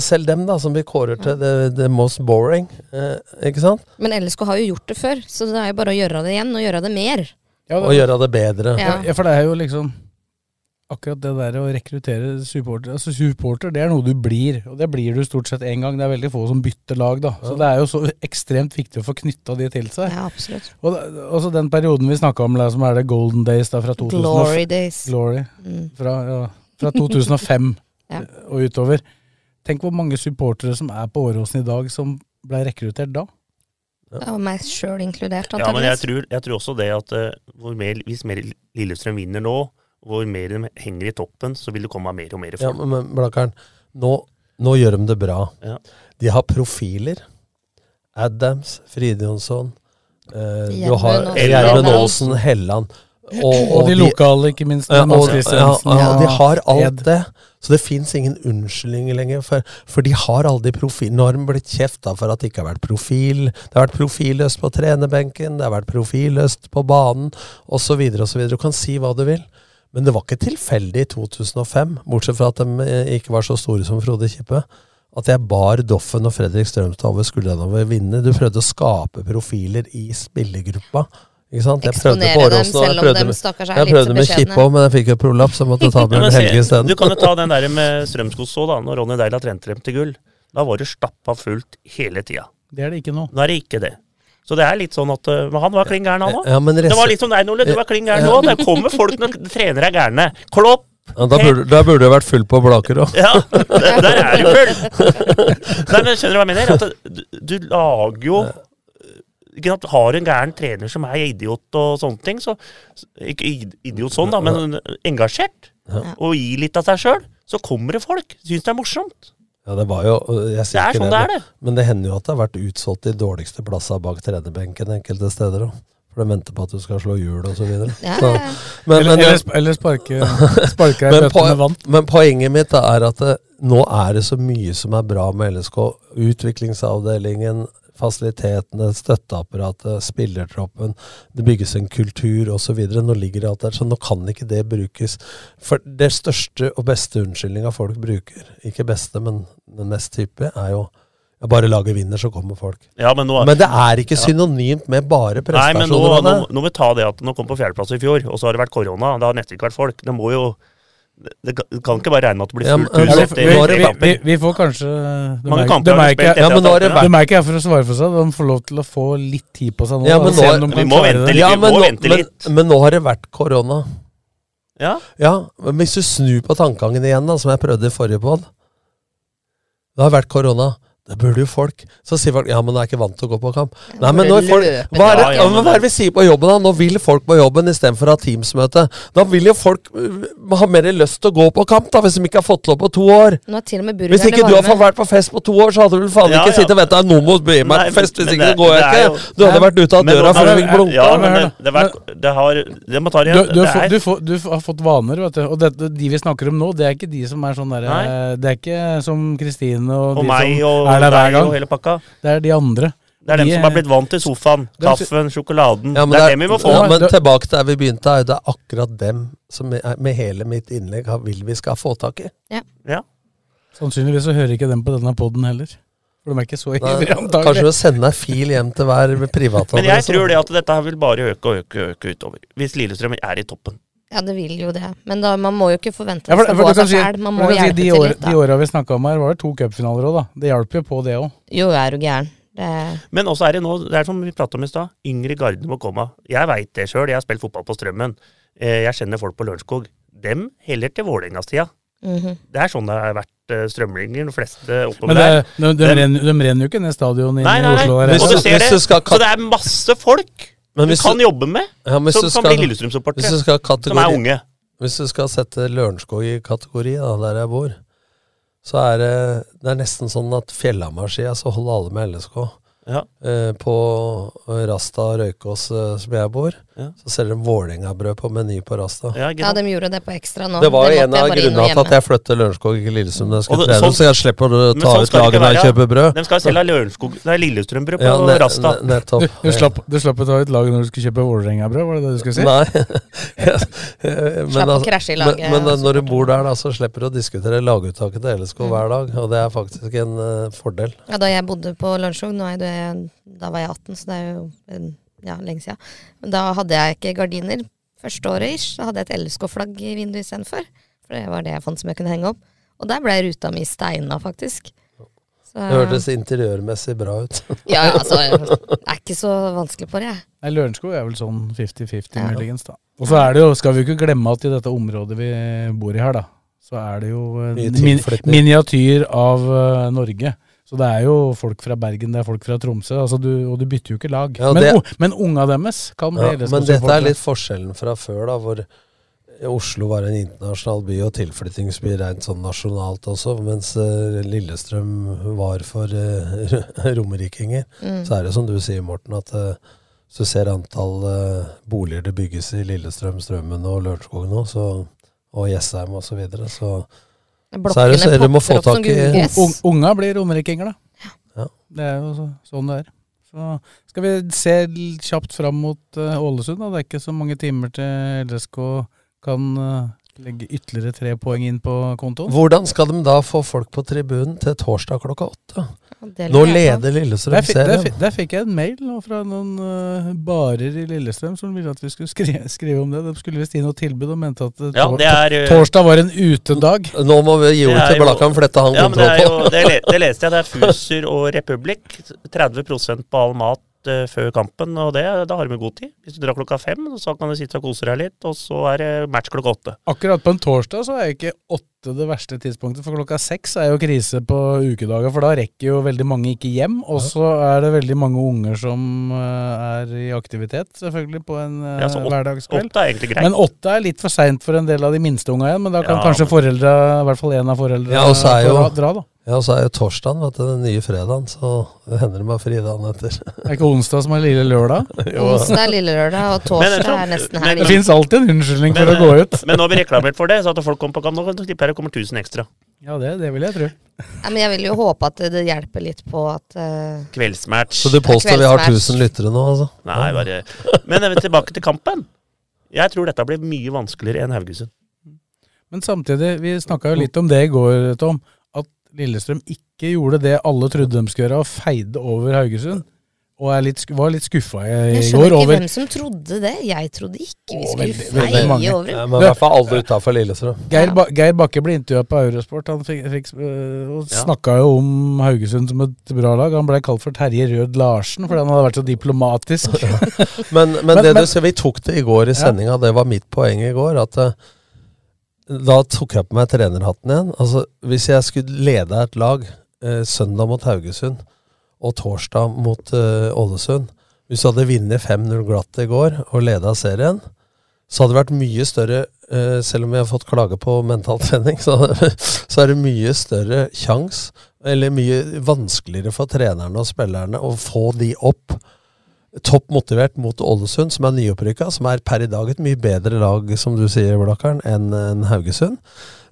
Selv dem, da, som vi kårer til the, the most boring, eh, ikke sant? Men LSK har jo gjort det før, så det er jo bare å gjøre det igjen, og gjøre det mer. Ja, Og gjøre det bedre. Ja. Ja, for det er jo liksom akkurat det der å rekruttere supporter Altså supporter, det er noe du blir, og det blir du stort sett én gang. Det er veldig få som bytter lag, da. Så det er jo så ekstremt viktig å få knytta de til seg. Ja, absolutt. Og det, også den perioden vi snakka om, som er det Golden Days da, fra 2000, Glory days. Glory. Mm. Fra, ja, fra <laughs> 2005 Ja. og utover. Tenk hvor mange supportere som er på Åråsen i dag, som ble rekruttert da. Ja, og meg sjøl inkludert, Ja, men jeg tror, jeg tror også det at uh, hvor mer, hvis mer Lillestrøm vinner nå, hvor mer de henger i toppen, så vil det komme mer og mer Ja, men, men Blakkaren, nå, nå gjør de det bra. Ja. De har profiler. Adams, Fride Jonsson uh, Du har Gjermund Helland. Aasen, Helland. Og, de lokale, ikke minst. Ja, og, ja, ja, de har alt det. Så det fins ingen unnskyldninger lenger. For, for de har aldri profil... De blitt kjefta for at det ikke har vært profil. Det har vært profilløst på trenerbenken, det har vært profilløst på banen, osv. osv. Du kan si hva du vil. Men det var ikke tilfeldig i 2005, bortsett fra at de eh, ikke var så store som Frode Kippe, at jeg bar Doffen og Fredrik Strømstad over skuldrene over vinne. Du prøvde å skape profiler i spillergruppa. Ikke sant? Jeg prøvde Eksponere på dem, Åråsen, og jeg selv om med- stakkars er Jeg prøvde med beskjedne. Kippe òg, men jeg fikk jo prolaps, så jeg måtte <laughs> ta Bjørn Helge isteden. Du kan jo ta <laughs> den der med Strømskos òg, da. Når Ronny Deila trente dem til gull. Da var det stappa fullt hele tida. Det er det ikke nå. Nå er det ikke det. Så det er litt sånn at uh, Men han var klin gæren, han òg. Ja, Det var litt som deg, Nole. Du var klin gæren nå. Det kommer folk når <laughs> trenere er gærne. Klopp! Ja, da, burde, da burde det vært full på Blaker òg. Ja, der der er du full! Nei, men skjønner du hva jeg mener? At du, du lager jo sant, Har en gæren trener som er idiot og sånne ting, så Ikke idiot sånn, da, men engasjert, og gir litt av seg sjøl, så kommer det folk. Syns det er morsomt. Ja, det var jo jeg sier Det er ikke sånn det er, det. Men det hender jo at det har vært utsolgt de dårligste plasser bak trenerbenken enkelte steder òg. For de venter på at du skal slå hjul og så videre. Ja, Så- ja, ja. Men, eller, men, eller, eller sparke, sparke men, bøtte med vann. men poenget mitt er at det, nå er det så mye som er bra med LSK. Utviklingsavdelingen, fasilitetene, støtteapparatet, spillertroppen. Det bygges en kultur osv. Nå ligger det alt der, så nå kan ikke det brukes. For det største og beste unnskyldninga folk bruker, ikke beste, men den mest type, er jo jeg bare laget vinner, så kommer folk. Ja, men, nå, Men det er ikke synonymt med bare Nei, men nå, prestasjoner. nå, nå må vi ta det at nå kom på fjerdeplass i fjor, og så har det vært korona. Det har nettopp nesten ikke vært folk. Det må jo Det det kan ikke bare regne med at det blir fullt hus Ja, etter vi, vi, vi, kamper. vi, vi får kanskje de Mange er- kamper de har er ikke- Ja, men nå har det De er ikke her for å svare for seg, de får lov til å få litt tid på seg nå. Ja, men nå- de Vi må vente litt. Ja, men må nå, vente men, litt. men nå har det vært korona. Ja, Ja, men hvis du snur på tankegangen igjen, da, som jeg prøvde i forrige pod Det har vært korona. Det burde jo folk. Så sier folk ja, men jeg er ikke vant til å gå på kamp. Nei, men når folk, hva er det, Ja, men hva er det vi sier på jobben, da? Nå vil folk på jobben istedenfor å ha Teams-møte. Da vil jo folk uh, ha mer lyst til å gå på kamp, da, hvis de ikke har fått lov på to år. Nå er til og med Hvis ikke du har vært på fest på to år, så hadde du vel faen Ja, ikke ja. sittet og ventet noen må bli med på fest, hvis ikke det- går jeg ikke. jo- Du hadde vært ute av døra før du fikk blunka. Ja, Men det, det, var, det har Det må ta det igjen. du, er du, får, du har fått vaner, vet du. Og det, de vi snakker om nå, det er ikke de som er sånn derre Det er ikke som Kristine og, Og de meg som og er der hver gang. og hele pakka. Det er de andre. Det er dem De som har blitt vant til sofaen, kaffen, sjokoladen. Ja, det er dem vi må få. Ja, men tilbake til der vi begynte, er det er akkurat dem som er- med hele mitt innlegg vil vi skal få tak i. Ja. Sannsynligvis så hører ikke dem på denne poden heller. For de er ikke så ivrige, kanskje antagelig. å sende ei fil hjem til hver <laughs> privatadresse. Men jeg tror det at dette her vil bare øke og øke, øke utover. Hvis Lillestrøm er i toppen. Ja, det vil jo det. Men da, man må jo ikke forvente Ja, at for, det skal gå du av kan seg sjæl. Man må si hjelpe de, til år, litt, de da. åra vi snakka om her, var det to cupfinaler òg, da. Det hjalp jo på det òg. Jo, er du gæren. Det, Men også er det nå, det er som vi pratet om i stad, yngre garde må komme. Jeg veit det sjøl, jeg har spilt fotball på Strømmen. Eh, Jeg kjenner folk på Lørenskog. Dem heller til Vålerengas-tida. -hmm. Det er sånn det har vært strømlinjer, de fleste oppover der. de, de, renner, de renner jo ikke ned stadion Nei, i nei, nei. Oslo. Og du ser det. Så det er masse folk du hvis kan du- jobbe med, Ja, men som du kan bli Lillestrøm-supportere. Som er unge. hvis du skal sette Lørenskog i kategori, da, der jeg bor, så er det, det er nesten sånn at Fjellhamar-sida så holder alle med LSK. Ja. Eh, på Rasta og Røykås, eh, som jeg bor, Ja. så selger de Vålerenga-brød på Meny på Rasta. Ja, Ja, de gjorde det på ekstra nå. Det var det en av grunnene til at jeg flyttet Lørenskog, til Lillestrøm. jeg skulle trene, sånn- så jeg slipper å ta sånn ut lagene og kjøper brød. De skal selge Lørenskog Nei, Lillestrømbrød på Ja, ne- Rasta. ne- nettopp. Du, du, slapp, du slapp å ta ut laget når du skulle kjøpe Vålerenga-brød, var det det du skulle si? Nei. <laughs> men, Slapp å altså- krasje i laget, men men når du bor der, da, så slipper du å diskutere laguttaket til LSK hver dag, og det er faktisk en uh, fordel. Ja, da jeg bodde på Lørenskog, da var jeg 18, så det er jo en, ja, lenge siden. Men da hadde jeg ikke gardiner. Første året ish, så hadde jeg et LSK-flagg i vinduet istedenfor. For det var det jeg fant som jeg kunne henge opp. Og der ble ruta mi steina, faktisk. Så, Det hørtes interiørmessig bra ut. Ja, <laughs> ja, altså, jeg er ikke så vanskelig på det, jeg. Nei, Lørenskog er vel sånn 50-50 Ja. muligens, da. Og så er det jo, skal vi jo ikke glemme at i dette området vi bor i her, da, så er det jo en min, miniatyr av uh, Norge. Så det er jo folk fra Bergen, det er folk fra Tromsø, altså du, og du bytter jo ikke lag. Ja, men, det- o- men unga deres kan bli Ja, LSK men dette er litt forskjellen fra før, da, hvor Oslo var en internasjonal by og tilflyttingsby rent sånn nasjonalt også, mens uh, Lillestrøm var for <laughs> uh, romerikinger. Mm. Så er det som du sier, Morten, at eh, hvis du ser antall eh, boliger det bygges i Lillestrøm, Strømmen og Lørenskog nå, så, og Jessheim osv., så, videre, så så er det så er det må få tak i Un, unga blir romerikinger, da. Ja. Det er jo så, sånn det er. Så skal vi se kjapt fram mot uh, Ålesund. da. Det er ikke så mange timer til LSK kan eh, legge ytterligere tre poeng inn på kontoen. Hvordan skal de da få folk på tribunen til torsdag klokka åtte? Nå leder Lillestrøm Der, fi- der, serien. der fikk jeg en mail nå fra noen uh, barer i Lillestrøm som ville at vi skulle skrive, <laughs> skrive om det. De skulle visst gi noe tilbud og mente at eh, Ja, er, eh, torsdag var en utedag. Nå må vi gi Det ordet til Blakkan, for dette har han ja, men det, er kontroll jo, på. det, le- det <laughs> leste jeg. Det er Fuser og Republikk. 30 på all mat eh, før kampen. Og det, da har vi god tid. Hvis du drar klokka fem, så kan du sitte og kose deg litt. Og så er det match klokka åtte. Akkurat på en torsdag så er ikke åtte det verste tidspunktet, for klokka seks er jo krise på ukedager, for da rekker jo veldig mange ikke hjem. Og så er det veldig mange unger som eh, er i aktivitet, selvfølgelig, på en uh, Ja, så åt- hverdagskveld. åtte er egentlig greit. Men åtte er litt for seint for en del av de minste unga igjen, men da kan Ja, kanskje men- foreldra, i hvert fall en av foreldra, Ja, jo, dra, da. Ja, så er jo torsdagen vet du, den nye fredagen, så det hender det meg fri dagen etter. Det <laughs> er ikke onsdag som er lille lørdag. <laughs> Onsdag er lille lørdag, og torsdag tror- er nesten helg. Det fins alltid en unnskyldning for Men, å gå ut. Men nå har vi reklamert for det, så at folk kommer på kamp. Nå tipper jeg det kommer 1000 ekstra. Ja, det, det vil jeg tro. Nei, men jeg vil jo håpe at det, hjelper litt på at uh... Kveldsmatch. Så du påstår vi har kveldsmatch. 1000 lyttere nå, altså? Nei, bare Men jeg vil tilbake til kampen. Jeg tror dette blir mye vanskeligere enn Haugesund. Men samtidig, vi snakka jo litt om det i går, Tom. Lillestrøm ikke gjorde det alle trodde de skulle gjøre, og feide over Haugesund. Og litt, var litt skuffa i, Jeg skjønner ikke over hvem som trodde det. Jeg trodde ikke vi skulle veldig- veldig feie mange. over. Ja, men i hvert fall aldri utafor Lillestrøm. Geir, ba Geir Bakke ble intervjua på Eurosport Han fikk, fikk, øh, snakka jo om Haugesund som et bra lag. Han ble kalt for Terje Rød Larsen fordi han hadde vært så diplomatisk. <laughs> Men, men, Men- det men- du ser, vi tok det i går i sendinga, det var mitt poeng i går. At eh, da tok jeg på meg trenerhatten igjen. Altså, Hvis jeg skulle lede et lag eh, søndag mot Haugesund og torsdag mot eh, Ålesund Hvis du hadde vunnet 5-0 glatt i går og leda serien, så hadde det vært mye større eh, Selv om vi har fått klage på mentaltrening, <laughs> så, så er det mye større sjanse, eller mye vanskeligere for trenerne og spillerne å få de opp topp motivert mot Ålesund, som er nyopprykka, som er per i dag et mye bedre lag, som du sier, Blakkaren, enn en Haugesund.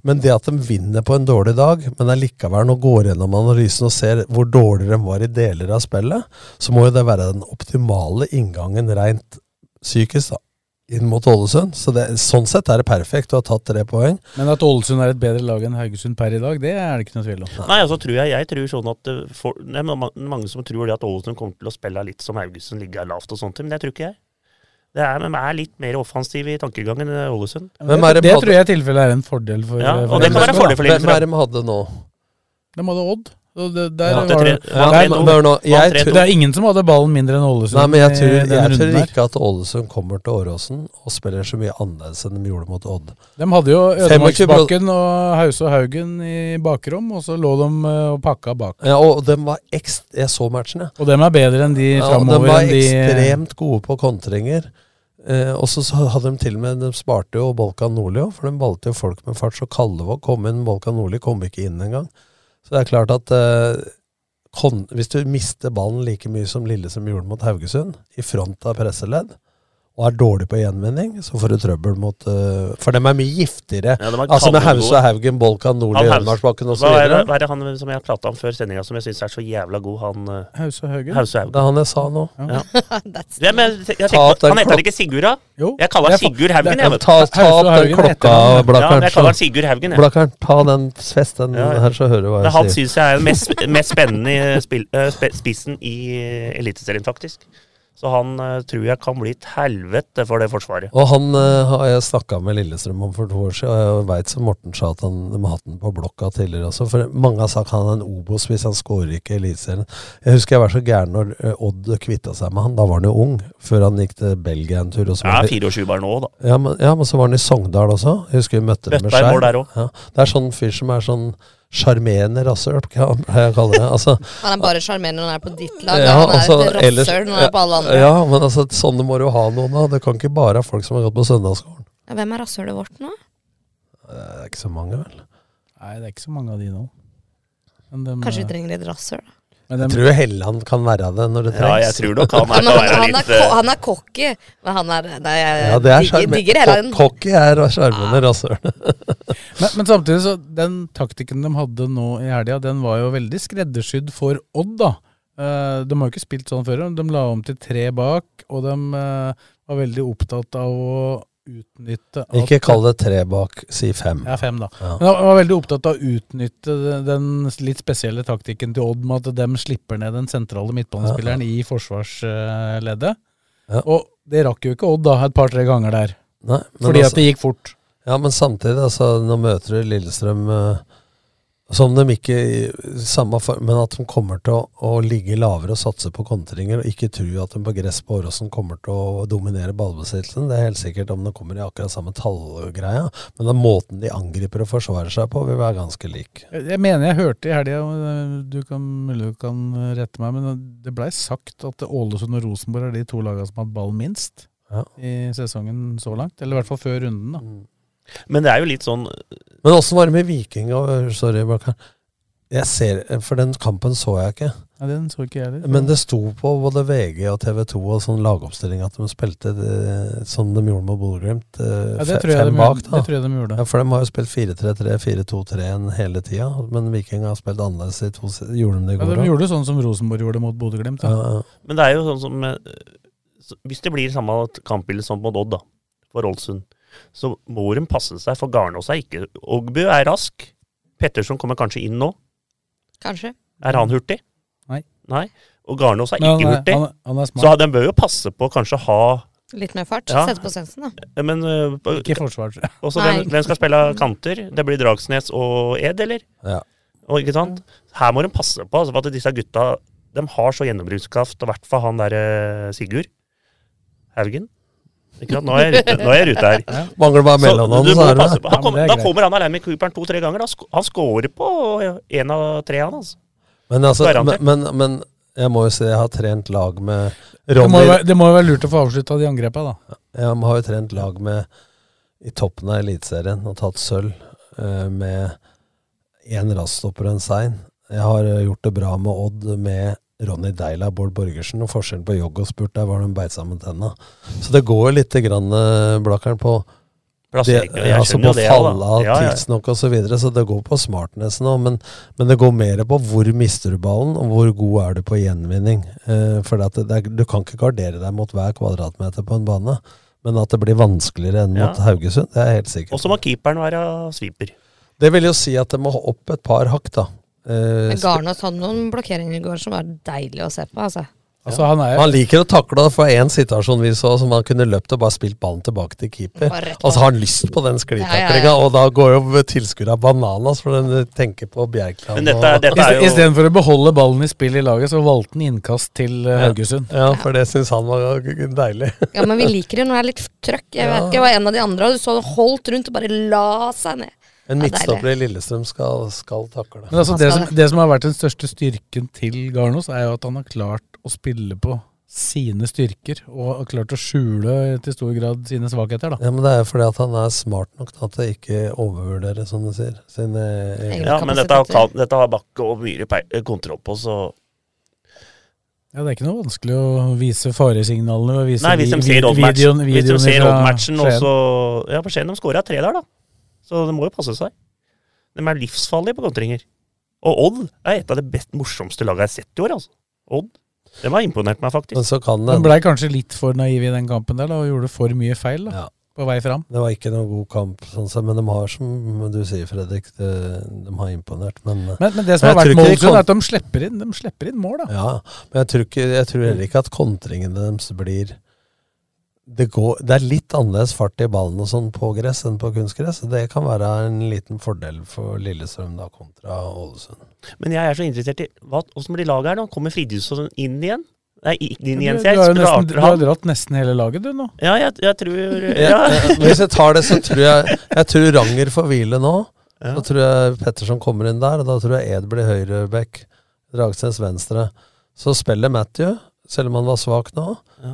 Men det at de vinner på en dårlig dag, men allikevel nå går gjennom analysen og ser hvor dårligere de var i deler av spillet, så må jo det være den optimale inngangen rent psykisk, da. Inn mot Ålesund. Så det, sånn sett er det perfekt. Du har tatt tre poeng. Men at Ålesund er et bedre lag enn Haugesund per i dag, det er det ikke noe tvil om. Nei, altså tror jeg, jeg tror sånn at eh, for, det er mange som tror det at Ålesund kommer til å spille litt som Haugesund, ligge lavt og sånt, men det tror ikke jeg. Det er, de er litt mer offensive i tankegangen enn Ålesund. Det, det det tror jeg i tilfelle er en fordel for Ja, for og det kan være en fordel for. Hvem er det de hadde nå? De hadde Odd. Det, der Ja, var det det, ja, der- men- nå, tror- det er ingen som hadde ballen mindre enn Ålesund. Nei, men jeg tror, jeg tror ikke at Ålesund kommer til Åråsen og spiller så mye annerledes enn de gjorde mot Odd. De hadde jo 25 Ødemarksbakken og Hause og Haugen i bakrom, og så lå de eh, og pakka bak. Ja, og dem var ekst... Jeg så matchen, jeg. Og dem er bedre enn de Ja, de var de ekstremt gode på kontringer. Eh, og så så hadde de til og med De sparte jo Bolkan Nordli òg, for de valgte jo folk med fart. Så Kallevåg kom inn, Bolkan Nordli kom ikke inn engang. Så det er klart at eh, hvis du mister ballen like mye som Lille som gjorde mot Haugesund, i front av presseledd, og er dårlig på gjenvinning, så får du trøbbel mot uh, For dem er mye giftigere. Ja, er altså med. Hause og Haugen, Bolkan, Nordli, Ørmarsbakken osv. Hva er, det- hva er det han som jeg prata om før sendinga som jeg syns er så jævla god, han uh, Hause og Haugen? Hause og Det er han jeg sa nå. Ja. Ja, <laughs> men jeg, tenker, han heter ikke Sigurd, da? Jo. Jeg kaller er han Sigurd Haugen. Jeg. Ta, ta opp den klokka, Blakkern. Ja, jeg kaller han Sigurd Haugen. Jeg. Blakkern, ta den fest den Ja, ja. her, så hører du hva jeg sier. han syns jeg er den mest, mest spennende i spill, eh, spissen i eh, Eliteserien, faktisk. Så han eh, tror jeg kan bli et helvete for det forsvaret. Og han eh, har jeg snakka med Lillestrøm om for to år siden, og jeg veit som Morten sa at han har hatt den på blokka tidligere også. For mange har sagt han er en Obos hvis han skårer ikke i Eliteserien. Jeg husker jeg var så gæren når eh, Odd kvitta seg med han. Da var han jo ung, før han gikk til Belgia en tur. Og så Ja, var han 24 bare nå, da. ja, men, ja, men så var han i Sogndal også. Jeg husker vi møtte dem med Skjær. der også. Ja, det er sånn fyr som er sånn sjarmerende rasshøl, kan jeg kalle det. Altså, Han er bare sjarmerende når han er på ditt lag. ja, han er altså, et rasshøl når han er på alle andre. Ja, men altså, sånne må du ha noen av. Det kan ikke bare ha folk som har gått på søndagsskolen. Ja, Hvem er rasshølet vårt nå? Det er ikke så mange, vel. Nei, det er ikke så mange av de nå. Men dem, Kanskje eh, vi trenger litt rasshøl? da? Men Jeg tror Helland kan være det når det trengs. Ja, jeg tror nok han er, han, han, er, litt ko- eh, han er cocky, men han er Nei, jeg Ja, det er digger, Cocky er sjarmerende rasshøl. <laughs> men, men samtidig, så den taktikken de hadde nå i helga, den var jo veldig skreddersydd for Odd, da. Eh, de har jo ikke spilt sånn før. De la om til tre bak, og de eh, var veldig opptatt av å utnytte at- Ikke kall det tre bak, si fem. Ja, fem, da. Ja. Men jeg var veldig opptatt av å utnytte den- litt spesielle taktikken til Odd med at de slipper ned den sentrale midtbanespilleren i forsvarsleddet. Ja. Og det rakk jo ikke Odd da, et par-tre ganger der. Nei, Fordi altså- at det gikk fort. Ja, men samtidig, altså, nå møter du Lillestrøm eh, som de ikke samme form, men at de kommer til å, å ligge lavere og satse på kontringer, og ikke tro at de på gress på Åråsen kommer til å dominere ballbesittelsen. Det er helt sikkert om de kommer i akkurat samme tallgreia, men den måten de angriper og forsvarer seg på, vil være ganske lik. Jeg mener jeg hørte i helga, eh, du kan, mulig du kan rette meg, men det blei sagt at Ålesund og Rosenborg er de to lagene som har hatt ball minst Ja. i sesongen så langt. Eller i hvert fall før runden, da. Men det er jo litt sånn Men åssen var det med Viking? Sorry, Bakkar. Jeg ser, for den kampen så jeg ikke. Ja, den så ikke jeg heller. Men det sto på både VG og TV 2 og sånn lagoppstilling at de spilte det, som de gjorde med Bodø-Glimt. eh, ja, det, tror jeg fem de, bak, gjorde- da. det tror jeg de gjorde. Ja, For de har jo spilt 4-3-3, 4-2-3 hele tida. Men Viking har spilt annerledes i to Gjorde de det i Ja, går de gjorde gjorde sånn som Rosenborg gjorde mot Bodø-Glimt. Ja, Men det er jo sånn som eh, Hvis det blir samme kampbilde som mot Odd, da, for Ålesund, så må de passe seg, for Garnås er ikke Ogbu er rask. Petterson kommer kanskje inn nå. Kanskje. Er han hurtig? Nei. Nei. Og Garnås er ikke hurtig. han, er- han er. Så de bør jo passe på kanskje ha Litt mer fart. Ja. Sette på sensen, da. Men uh, Ikke forsvar. <laughs> også så hvem, hvem skal spille kanter? Det blir Dragsnes og Ed, eller? Ja. Og, ikke sant? Her må de passe på, altså, for at disse gutta de har så gjennombruddskraft, og i hvert fall han derre Sigurd Haugen. Ikke sant? Nå er jeg, nå er jeg ute her. <laughs> Mangler bare Så mellomnavn, du så er det Da. Ja, kom, det er da kommer han alene med Cooperen to-tre ganger. Da. Han scorer på én av tre, han altså. Men, altså, men, men, men jeg må jo si jeg har trent lag med Ronny det må jo være lurt å få avslutta de angrepa, da. Jeg har jo trent lag med i toppen av Eliteserien og tatt sølv uh, med én raststopper og en sein. Jeg har eh, gjort det bra med Odd med Ronny Deila Bård Borgersen. Og forskjellen på jogg og spurt, der var de beit sammen tenna. Så det går jo lite grann, Blakkeren, på det, altså på jo det. fall av Ja, ja. tidsnok og så videre, så det går på smartness nå. Men, men det går mer på hvor mister du ballen, og hvor god er du på gjenvinning. Eh, for at det, det er, du kan ikke gardere deg mot hver kvadratmeter på en bane. Men at det blir vanskeligere enn Ja. mot Haugesund, det er helt sikker Og så må keeperen være sviper. Det vil jo si at det må opp et par hakk, da. Eh, Men Garnås hadde noen blokkeringer i går som var deilig å se på. altså. Altså, han er han liker å takle det, for én situasjon vi så som han kunne løpt og bare spilt ballen tilbake til keeper. Og så har han lyst på den sklitaklinga, Ja, ja, ja. og da går jo tilskuerne bananas, for den tenker på Bjerkland. Men dette, og- dette jo Istedenfor å beholde ballen i spill i laget, så valgte han innkast til eh, Haugesund. Ja, for det syns han var deilig. Ja, men vi liker det når det er litt trøkk. Jeg vet ikke, jeg var en av de andre, og du så det holdt rundt og bare la seg ned. En midtstopper i Lillestrøm skal, skal takle. Men altså, det, som, det som har vært den største styrken til Garnås, er jo at han har klart å spille på sine styrker, og har klart å skjule til stor grad sine svakheter, da. Ja, men det er jo fordi at han er smart nok til at det ikke overvurderer, som du sier. Sine egne Ja, men dette har, dette har Bakke og Myhre kontroll på, så Ja, Det er ikke noe vanskelig å vise faresignalene. og Vise Nei, hvis de ser oddmatchen, odd-match- videoen- hvis de ser fra og så Ja, for Skien de skåra tre der, da. Så det må jo passe seg. De er livsfarlige på kontringer. Og Odd er et av de best, morsomste lagene jeg har sett i år, altså. Odd. De har imponert meg, faktisk. Men så kan De det blei kanskje litt for naiv i den kampen der da, og gjorde for mye feil da, Ja. på vei fram. Det var ikke noen god kamp, sånn sett, men de har, som du sier, Fredrik, de, de har imponert. Men, Men, men det som men har vært Målesund, kon- er at de slipper inn, de slipper inn mål, da. Ja, men jeg tror, ikke, jeg tror heller ikke at kontringene deres blir det, går, det er litt annerledes fart i ballen og sånn på gress enn på kunstgress. Det kan være en liten fordel for Lillestrøm da kontra Ålesund. Men jeg er så interessert i åssen blir laget her nå? Kommer Fridtjofsson inn igjen? Nei, igjen, du, jeg. har jo nesten, du har dratt nesten hele laget, du, nå. Ja, jeg, jeg tror ja, Hvis jeg tar det, så tror jeg Jeg tror Ranger får hvile nå. Ja. Da tror jeg Petterson kommer inn der, og da tror jeg Ed blir høyreback. Dragsnes venstre. Så spiller Matthew, selv om han var svak nå. Ja.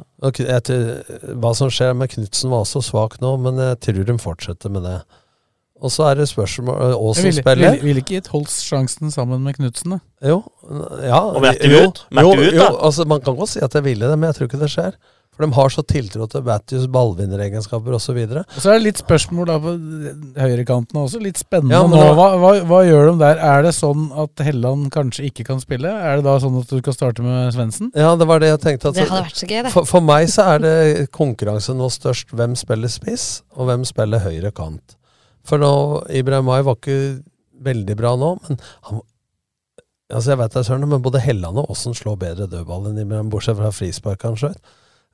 Hva som skjer med Knutsen var også svak nå, men jeg tror de fortsetter med det. Og så er det spørsmål øh, Aasen ville spiller. vil, vil ikke gitt Holst sjansen sammen med Knutsen, da. Jo. Ja, Og Matthew ut. Matthew ut, da. jo, altså Man kan godt si at jeg ville det, men jeg tror ikke det skjer. For de har så tiltro til Matthews ballvinneregenskaper osv. Og så er det litt spørsmål da på høyrekanten også. Litt spennende Ja, nå. Hva, hva, hva gjør de der? Er det sånn at Helland kanskje ikke kan spille? Er det da sånn at du skal starte med Svendsen? Ja, det var det jeg tenkte. At Det hadde vært så gøy, det. For, for meg så er det konkurranse nå størst hvem spiller spiss, og hvem spiller høyre kant. For nå, Ibrahim Ay var ikke veldig bra nå, men han Altså Jeg vet det, Søren, men både Helland og Aasen slår bedre dødball enn Ibrahim, bortsett fra frispark han skjøt.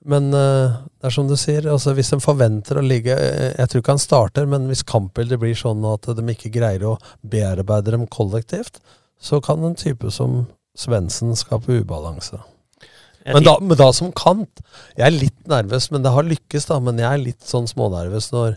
Men eh, det er som du sier, altså hvis de forventer å ligge eh, Jeg tror ikke han starter, men hvis kampbildet blir sånn at de ikke greier å bearbeide dem kollektivt, så kan en type som Svendsen skape ubalanse. Men da, men da som kant Jeg er litt nervøs, men det har lykkes, da. Men jeg er litt sånn smånervøs når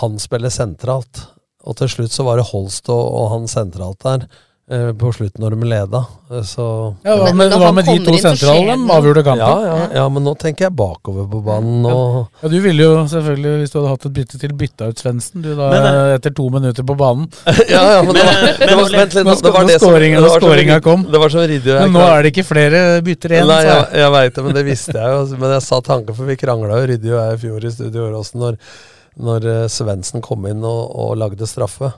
han spiller sentralt. Og til slutt så var det Holst og, og han sentralt der. Eh, På slutten når de leda. Eh, Så Ja, hva Men med, når hva med de to sentralene? De avgjorde ja, kampen. ja, ja, men nå tenker jeg bakover på banen. Og, Ja, Du ville jo selvfølgelig, hvis du hadde hatt et bytte til, bytta ut Svendsen. Du da, Men, eh, etter to minutter på banen. <laughs> ja, ja, men det var, Men- det var, men- vent litt, Nå nå- det var det som- skåringen- det var skåringa kom. Det var som Riddu Men nå er det ikke flere bytter igjen. Nei, jeg, jeg. veit det, men det visste jeg jo. Men jeg sa tanken, for vi krangla jo Ryddi og jeg i fjor i studio Åråsen når, når Svendsen kom inn og, og lagde straffe.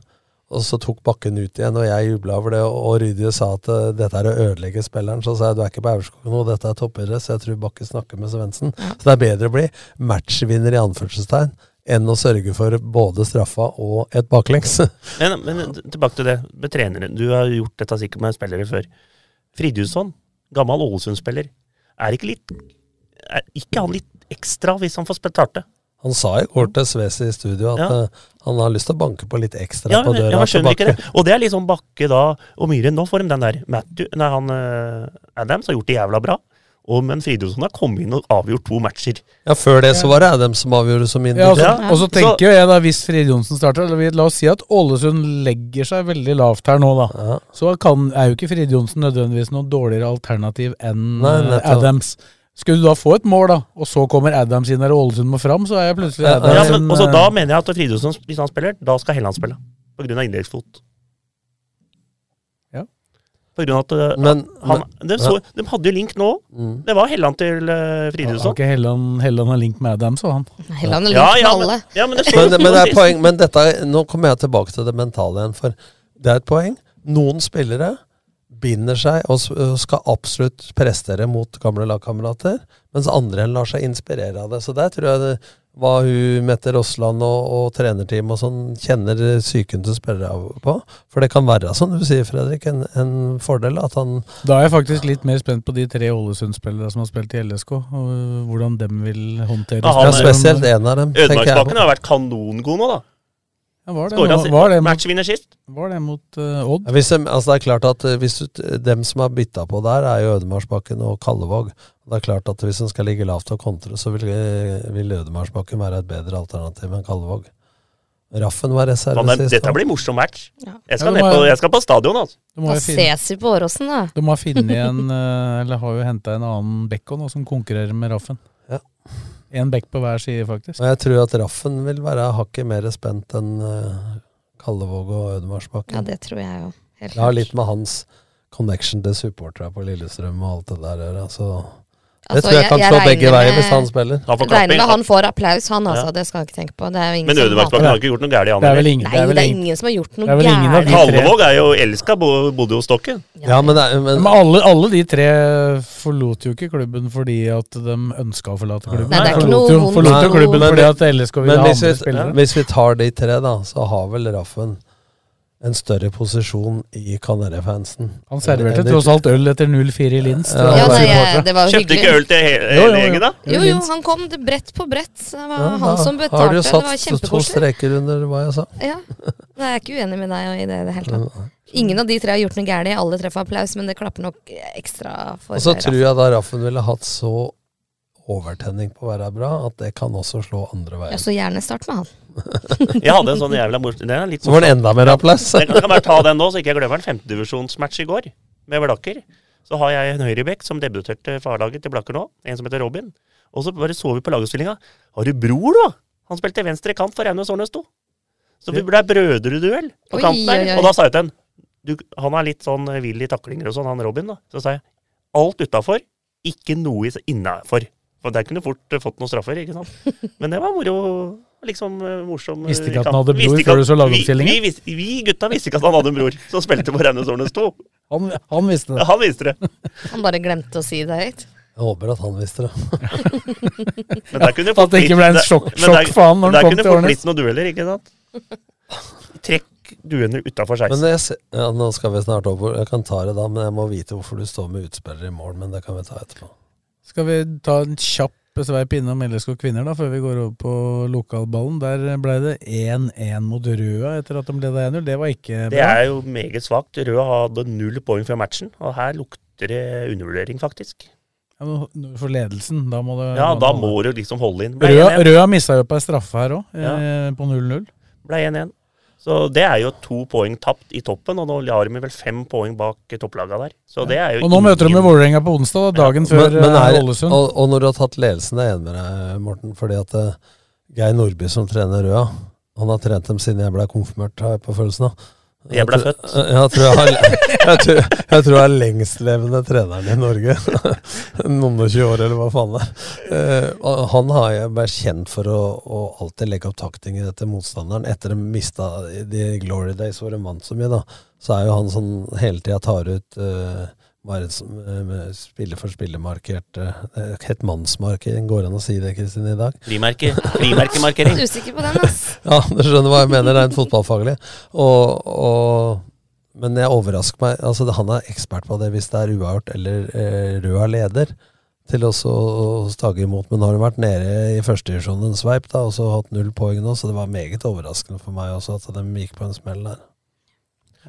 Og så tok Bakken ut igjen, og jeg jubla over det. Og, Rydje sa at eh, dette er å ødelegge spilleren. Så sa jeg du er ikke på Aurskog nå, dette er toppidrett, så jeg tror Bakke snakker med Svendsen. Så det er bedre å bli matchvinner i anførselstegn enn å sørge for både straffa og et baklengs. <laughs> Men, men tilbake til det med trenere. Du har gjort dette sikkert med spillere før. Fridtjonsson, gammel Ålesund-spiller, er ikke litt Er ikke han litt ekstra hvis han får starte? Han sa i går til Svesi i studio at Ja. eh, han har lyst til å banke på litt ekstra Ja, på døra. ja, men til skjønner ikke det. Og det er sånn Bakke da og Myhren. Nå får de den der. Matthew, nei, han eh, Adams har gjort det jævla bra. Og, men Fridtjofsson har kommet inn og avgjort to matcher. Ja, Før det så var det Adams som avgjorde som mindre. Ja, altså, Ja. Og så tenker jo jeg da, hvis Frid starter eller La oss si at Ålesund legger seg veldig lavt her nå, da. Ja. Så kan, er jo ikke Frid nødvendigvis noe dårligere alternativ enn Nei, eh. Adams. Skulle du da få et mål, da, og så kommer Adams inn der og Ålesund må fram, så er jeg plutselig Ja, Adams Ja, men også eh, Da mener jeg at Fridtjofsson, hvis han spiller, da skal Helland spille. På grunn av innleggsfot. Ja. På grunn av at eh, Men, han, de, så, de hadde jo link nå. Mm. Det var Helland til uh, Har Fridtjonsson. ikke Helland, Helland har link med Adams, og han. Helland er Ja, ja, med alle. men, ja, men det men, men det er poeng. Men dette, nå kommer jeg tilbake til det mentale igjen. For det er et poeng. Noen spillere binder seg og skal absolutt prestere mot gamle lagkamerater, mens andre enn lar seg inspirere av det. Så der tror jeg det, hva hun Mette Rossland og, og trenerteam og sånn kjenner psyken til spillere på. For det kan være, som du sier, Fredrik, en, en fordel at han Da er jeg faktisk litt mer spent på de tre Ålesund-spillere som har spilt i LSK, og hvordan dem vil håndtere det. ja, er- Spesielt en av dem, Ødemarksbakken har vært kanongod nå, da. Ja, var det, Skåra var det mot, matchvinner sist. var det mot uh, Odd? Ja, hvis de, altså det er klart at eh, hvis du, Dem som har bytta på der, er jo Ødemarsbakken og Kallevåg. Det er klart at Hvis en skal ligge lavt og kontre, så vil, eh, vil Ødemarsbakken være et bedre alternativ enn Kallevåg. Raffen var reserve sist. Dette blir morsom match. Ja. Jeg Ja, skal, det ned må på, jeg- skal på stadion, altså. Da ses vi på Åråsen, da. må har funnet <laughs> en, eller har jo henta en annen Bekko nå, som konkurrerer med Raffen. Ja. En bekk på hver side, faktisk. Og jeg tror at Raffen vil være hakket mer spent enn uh, Kallevåg og Ødemarksbakken. Ja, det tror jeg jo. Helt Det har litt med hans connection til supporterne på Lillestrøm og alt det der å gjøre. Så det Altså, tror jeg jeg- kan jeg slå begge veier hvis han spiller. Han får Regner med han får applaus, han altså. Ja. Det skal jeg ikke tenke på. Det er ingen Men Ødemarksbakken har ikke gjort noe gærent, han Det er vel heller. ingen, Nei, det er vel ingen. ingen som har gjort noe gærent. Kallevåg er jo elska, bo- bodde hos Stokken. Ja, men, det er, men Men alle, alle de tre forlot jo ikke klubben fordi at de ønska å forlate klubben. Nei, det er ikke forlot noe jo, forlot jo klubben men- fordi at LSK ville Men ha andre spillere. hvis vi tar de tre, da, så har vel Raffen en større posisjon i Kanarifansen. Han serverte tross alt øl etter 0-4 i Linz. Ja, Ja, nei, jeg, det var jo Kjøpte ikke øl til hele, Jo, jo, hele jo. gjengen, da? Jo, jo, han kom bredt på bredt. Det var Ja, han som betalte. Har du Det satt to streker under hva jeg sa? Ja. Nei, Jeg er ikke uenig med deg i det i det hele tatt. Ingen av de tre har gjort noe galt. Alle tre får applaus, men det klapper nok ekstra for Og så tror jeg da Raffen ville hatt så overtenning på å være bra, at det kan også slå andre Ja, så gjerne start med han. <laughs> Jeg hadde en sånn jævla morsom Den er litt var det enda mer applaus. Jeg kan, bare ta den nå, så ikke jeg glemmer en Femtedivisjonsmatch i går med Blakker. Så har jeg en høyrebekk som debuterte farlaget til Blakker nå, en som heter Robin. Og så bare så vi på lagoppstillinga. Har du bror, da? Han spilte venstre kant for Raunes Årnes 2. Så vi ble brødreduell på Oi, kanten der. oi, oi. Og da sa jeg til han du, Han er litt sånn vill i taklinger og sånn, han Robin. da. Så sa jeg alt utafor, ikke noe innafor. For der kunne du fort fått noen straffer, ikke sant. Men det var moro. Liksom eh, morsom eh, Visste ikke at han hadde bror før du så vi, lagoppstillingen? vi, visste- vi gutta visste ikke at han hadde en bror som spilte på Raunes Årnes 2. Han, han visste det. Han visste det. Han bare glemte å si det høyt. Jeg håper at han visste det. Men der kunne <laughs> det At det ikke ble en sjokk- der- sjokk for han når han Der kom kunne til det fort Årnes. blitt noen dueller, ikke sant? Trekk duene utafor Men jeg ja, nå skal vi snart over. Jeg kan ta det da, men jeg må vite hvorfor du står med utspillere i mål. Men det kan vi ta etterpå. Skal vi ta en kjapp sveip innom LSK kvinner da, før vi går over på lokalballen? Der ble det 1-1 mot Røa etter at de leda 1-0. Det var ikke Det er jo meget svakt. Røa hadde null poeng fra matchen, og her lukter det undervurdering, faktisk. Ja, for ledelsen, da må du Ja, da må du liksom holde inn. Røa, 1-1. Røa mista jo på ei straffe her òg, Ja. eh, på 0-0. Ble 1-1. Så det er jo to poeng tapt i toppen, og nå har de vel fem poeng bak topplaga der. Så det er jo Og nå møter de med Vålerenga på onsdag, da, dagen før Men, men eh, Ålesund. og, og når du har tatt ledelsen, det er jeg enig med deg, Morten. Fordi at eh, Geir Nordby som trener Røa, han har trent dem siden jeg ble konfirmert, har jeg på følelsen av. Jeg ble født. <laughs> Jeg tror jeg, har, jeg, tror, jeg tror jeg er lengstlevende treneren i Norge. <laughs> Noen og tjue år, eller hva faen det er. Eh, han har jeg vært kjent for å, å alltid legge opp taktinger etter motstanderen. Etter de mista de Glory Days hvor de vant så mye, da, så er jo han sånn hele tida tar ut uh, bare som, eh, spiller for spiller-markert uh, Het mannsmarkering, går det an å si det, Kristin, i dag? Frimerke, frimerkemarkering. <laughs> Usikker på den, ass. <laughs> Ja, du skjønner hva jeg mener, rent fotballfaglig. Og, og, men jeg overrasker meg altså Han er ekspert på det hvis det er uavgjort eller eh, er leder, til å stage imot. Men har hun vært nede i førstedivisjon en sveip, da, og så hatt null poeng nå, så det var meget overraskende for meg også at de gikk på en smell der.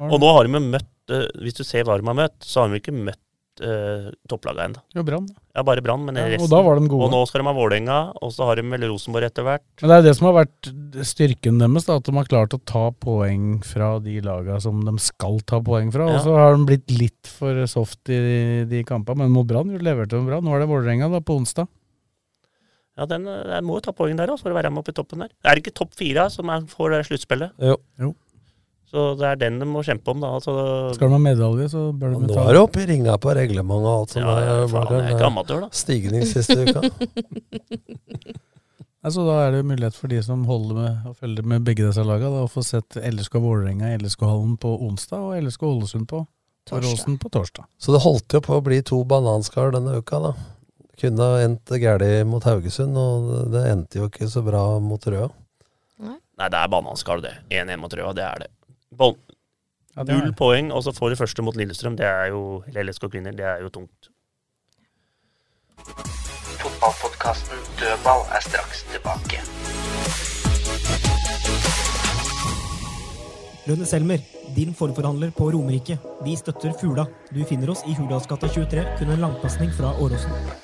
Og nå har de møtt eh, Hvis du ser hva de har møtt, så har de ikke møtt uh, topplaga ennå. Jo, Brann. Ja, bare Brann, men Ja, og da var de gode. Og nå skal de ha Vålerenga, og så har de vel Rosenborg etter hvert. Men det er det som har vært styrken deres, da, at de har klart å ta poeng fra de laga som de skal ta poeng fra. Ja. Og så har de blitt litt for soft i de kampene, men mot Brann leverte de bra. Nå er det Vålerenga da, på onsdag. Ja, den, eh, den må jo ta poeng der òg, for å være med oppe i toppen der. Er det ikke topp fire som er, får det sluttspillet? Jo. Jo. Så det er den de må kjempe om, da. Altså, Skal de ha medalje, så bør de ta Nå er det oppe i ringa på reglementet og alt som Ja, ja, er. faen, jeg er ikke amatør, da. Stigning siste uka. <laughs> <laughs> Altså, da er det mulighet for de som holder med og følger med begge disse lagene, å få sett LSK Vålerenga i LSK-hallen på onsdag og LSK Ålesund på Åråsen på torsdag. Så det holdt jo på å bli to bananskall denne uka, da. Kunne ha endt galt mot Haugesund, og det endte jo ikke så bra mot Røa. Nei, det er bananskall, det. 1-1 mot Røa, det er det. Bon, Ja, er Null poeng, og så får de første mot Lillestrøm. Det er jo LSK kvinner, det er jo tungt. Fotballpodkasten Dødball er straks tilbake. Rønne Selmer, din forforhandler på Romerike. Vi støtter Fula. Du finner oss i Hurdalsgata 23, kun en langpasning fra Åråsen.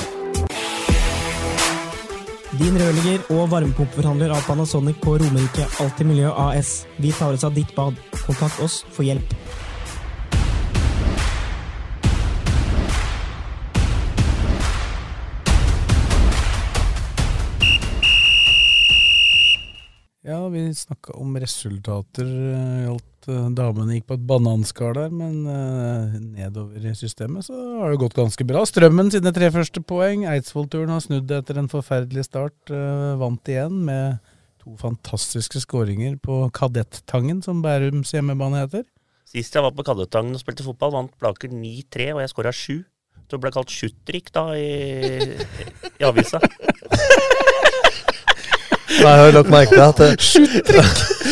Din rørlegger og varmepumpeforhandler av Panasonic på Romerike Alltid Miljø AS. Vi tar oss av ditt bad. Kontakt oss for hjelp. Vi snakka om resultater. eh, Gjaldt eh, damene gikk på et bananskall der, men eh, nedover i systemet så har det gått ganske bra. Strømmen sine tre første poeng. Eidsvoll-turen har snudd etter en forferdelig start. eh, vant igjen med to fantastiske skåringer på Kadettangen, som Bærums hjemmebane heter. Sist jeg var på Kadettangen og spilte fotball, vant Blaker 9-3, og jeg skåra 7. Så det ble kalt Sjuttrik da i, i avisa. <laughs> Nei, jeg har lagt merke til at det-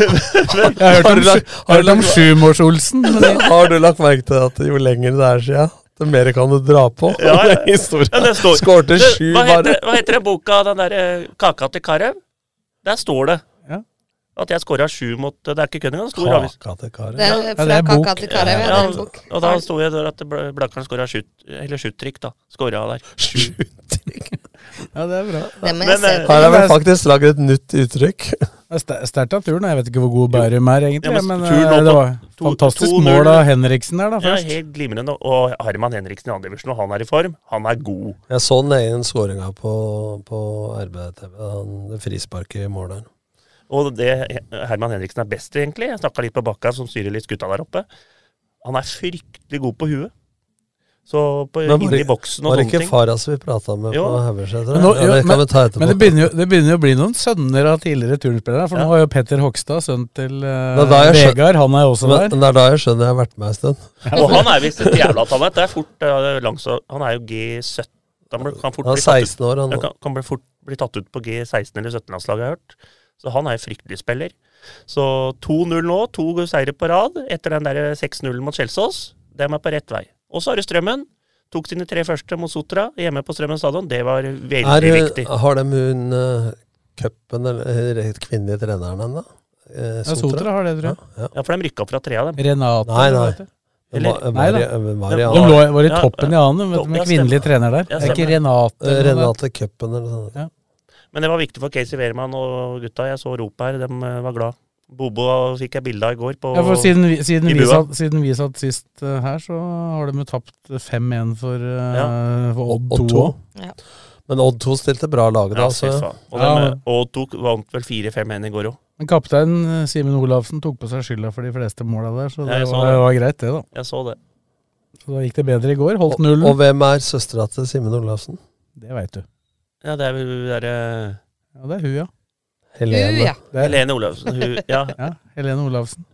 Jeg har hørt om, Har du lagt- hørt om Sjumors-Olsen. <laughs> Har du lagt merke til at jo lenger det er siden, det mer kan du dra på? Ja, ja. <laughs> Ja, det står- Skårte sju hva, heter, bare. hva heter den boka, den der eh, Kaka til Karev? Der står det Ja. at jeg skåra sju mot Det er ikke kødd engang. det sto i avisen. Kaka til Karev. Det er Ja, fra det er bok. kaka til Karev. Ja, det er en bok. og da sto jeg der at Bla- Blakkaren skåra sjutt, eller sjuttrikk, da. Skåra der. Ja, det er bra. Det må Men, se eh, på. Her har vi faktisk laget et nytt uttrykk. Er sterkt av turen. Jeg vet ikke hvor god Bærum er, egentlig. Ja, men men eh, opp det var to- fantastisk 2-0. mål av Henriksen der, da, Først. Ja, helt glimrende. Og Herman Henriksen i andre divisjon, og han er i form. Han er god. Jeg så den egen skåringa på, på RBTV. Han- Det frisparket i mål der. Og det Herman Henriksen er best i, egentlig. Jeg snakka litt på Bakka, som styrer litt gutta der oppe. Han er fryktelig god på huet. Så på, Men var inni boksen og Var det ikke fara Faras vi prata med Jo. på Haugeseter? Men, nå, Ja, det kan men, vi ta etterpå. men det, begynner jo, det begynner jo å bli noen sønner av tidligere turnspillere. For Ja. nå har jo Petter Hogstad, sønn til uh, Vegard, han er jo også men, der. men det er da jeg skjønner jeg har vært med en stund. Og han er visst et jævla talent. Det er fort uh, langs, Han er jo G17. Han ble- kan fort Han er bli tatt ut- 16 år, han Ja, nå. kan, kan bli fort bli tatt ut på G16 eller 17-landslaget, har jeg hørt. Så han er jo fryktelig spiller. Så 2-0 nå, to seire på rad etter den der 6-0 mot Kjelsås. Dem er på rett vei. Og så har du Strømmen. Tok sine tre første mot Sotra hjemme på Strømmen stadion. Det var veldig Er, viktig. har de hun uh, cupen, eller eller kvinnelige treneren ennå? Eh, Ja, Sotra har det, tror jeg. Ja, ja. Ja, for de rykka opp fra tre av dem. Renate. Nei, nei. Eller- Ma- Nei da. De lå, var i Ja, toppen i annen, med, med kvinnelig trener der. Ja, Det er ikke. Renate. Eh. Renate Cupen eller noe sånt. Men det var viktig for Casey Wehrmann og gutta. Jeg så ropet her. De eh, var glad. Bobo fikk jeg bilde av i går. På, Ja, for siden vi, siden, i vi satt, siden vi satt sist uh, her, så har de jo tapt 5-1 for, uh, Ja. for Odd Odd 2 Ja. Men Odd 2 stilte bra lag da. Ja, så. Og Ja, Odd 2 vant vel 4-5-1 i går òg. Men kaptein eh, Simen Olafsen tok på seg skylda for de fleste måla der, så det ja, så var, det. det var greit, det, da. Jeg så det. Så da gikk det bedre i går. Holdt nullen. og hvem er søstera til Simen Olafsen? Det veit du. Ja, det er vel hun derre Ja, det er hun, ja. Helene. Uh, ja. Er, Helene Olavsen. Hun, ja. <laughs> ja, Helene Olavsen.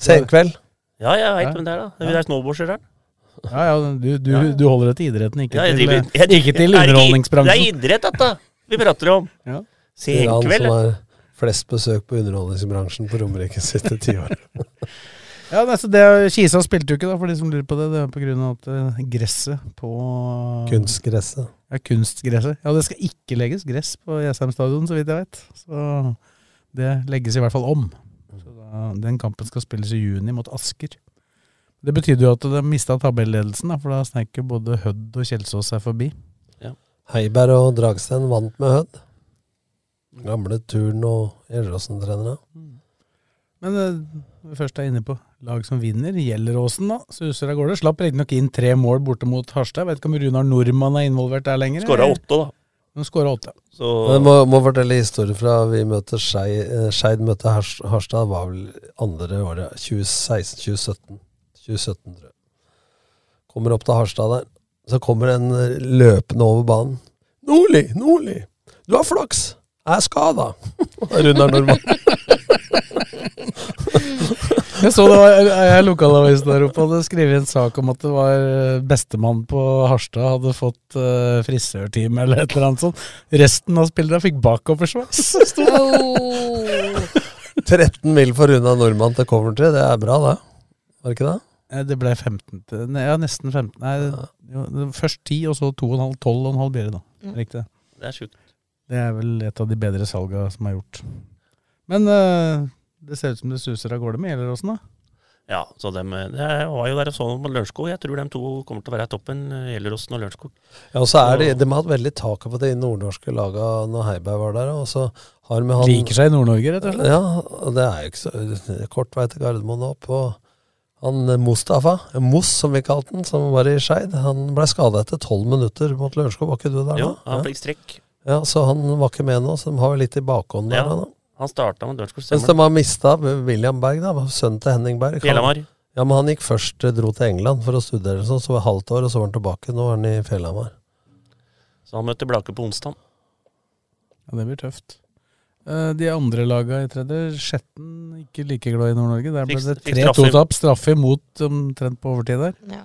Senkveld. ja, jeg veit Ja. hvem det er, da. Hun Ja. der snowboardskjøren. Ja, ja, du, du, du holder deg til idretten, ikke Ja, jeg til, driver- eh, jeg- ikke til er underholdningsbransjen. Det er idrett, dette vi prater om. Ja. Det er han som har flest besøk på underholdningsbransjen på Romerike siste tiår. <laughs> Ja, altså det, Kisa spilte jo ikke, da, for de som lurer på det. Det er på grunn av at eh, gresset på Kunstgresset. Ja, kunstgresset. Ja, det skal ikke legges gress på Jessheim stadion, så vidt jeg vet. Så det legges i hvert fall om. Så da, den kampen skal spilles i juni mot Asker. Det betydde jo at de mista tabelledelsen, da, for da sneik jo både Hødd og Kjelsås seg forbi. Heiberg og Dragsten vant med Hødd. Gamle Turn- og Gjeldråsen-trenere. Men det når vi først er inne på lag som vinner, Gjelleråsen da, suser av gårde. Slapp riktignok inn tre mål borte mot Harstad. Vet ikke om Runar Nordmann er involvert der lenger. Skåra åtte, da. De skåra åtte. Så Jeg må, må fortelle historien fra vi møter eh, Skeid møtte Hars- Harstad. var vel andre året. 2016-2017. 2017, tror jeg. Kommer opp til Harstad der. Så kommer en løpende over banen. Nordli! Nordli! Du har flaks! Jeg er skada! <laughs> Runar Nordmann. <laughs> Jeg så det var jeg lokalavisen der oppe hadde skrevet en sak om at det var eh, bestemann på Harstad hadde fått uh, frisørtime eller et eller annet sånt. Resten av spillerne fikk bakoversveis. <laughs> Oh. 13 mil for unna nordmann til Coventry, det er bra, det. Var det ikke det? Eh, Det ble 15 til Ja, nesten 15. Nei, jo, først 10, og så 2,5. 12,5 blir det, da. Mm. Riktig. Det er sjukt. Det er vel et av de bedre salga som er gjort. Men eh, det ser ut som det suser av gårde med Gjelleråsen, da. Ja, så dem, jeg var jo der og så på Lørenskog. Jeg tror de to kommer til å være i toppen, eh, Gjelleråsen og Lørenskog. Ja, og så er de, de har hatt veldig taket på de nordnorske laga når Heiberg var der. Og så har med han Liker seg i Nord-Norge, rett og slett. Ja, og det er jo ikke så kort vei til Gardermoen opp. Og han eh, Mustafa, eh, Moss som vi kalte han, som var i Skeid, han ble skada etter tolv minutter mot Lørenskog. Var ikke du der Jo, da? han fikk strekk. Ja, så han var ikke med nå, så de har jo litt i bakhånd der. Ja, da. Han starta med Lørenskog. Mens de har mista William Berg, da, sønnen til Henning Berg. Fjellhamar. Ja, men han gikk først, eh, dro til England for å studere, sånn, så var det halvt år, og så var han tilbake. Nå er han i Fjellhamar. Så han møter Blake på onsdag. Ja, det blir tøft. Eh, de andre laga i tredje, Skjetten ikke like glad i Nord-Norge. Der ble det straffe. 3-2-tap, straffe imot omtrent på overtid der.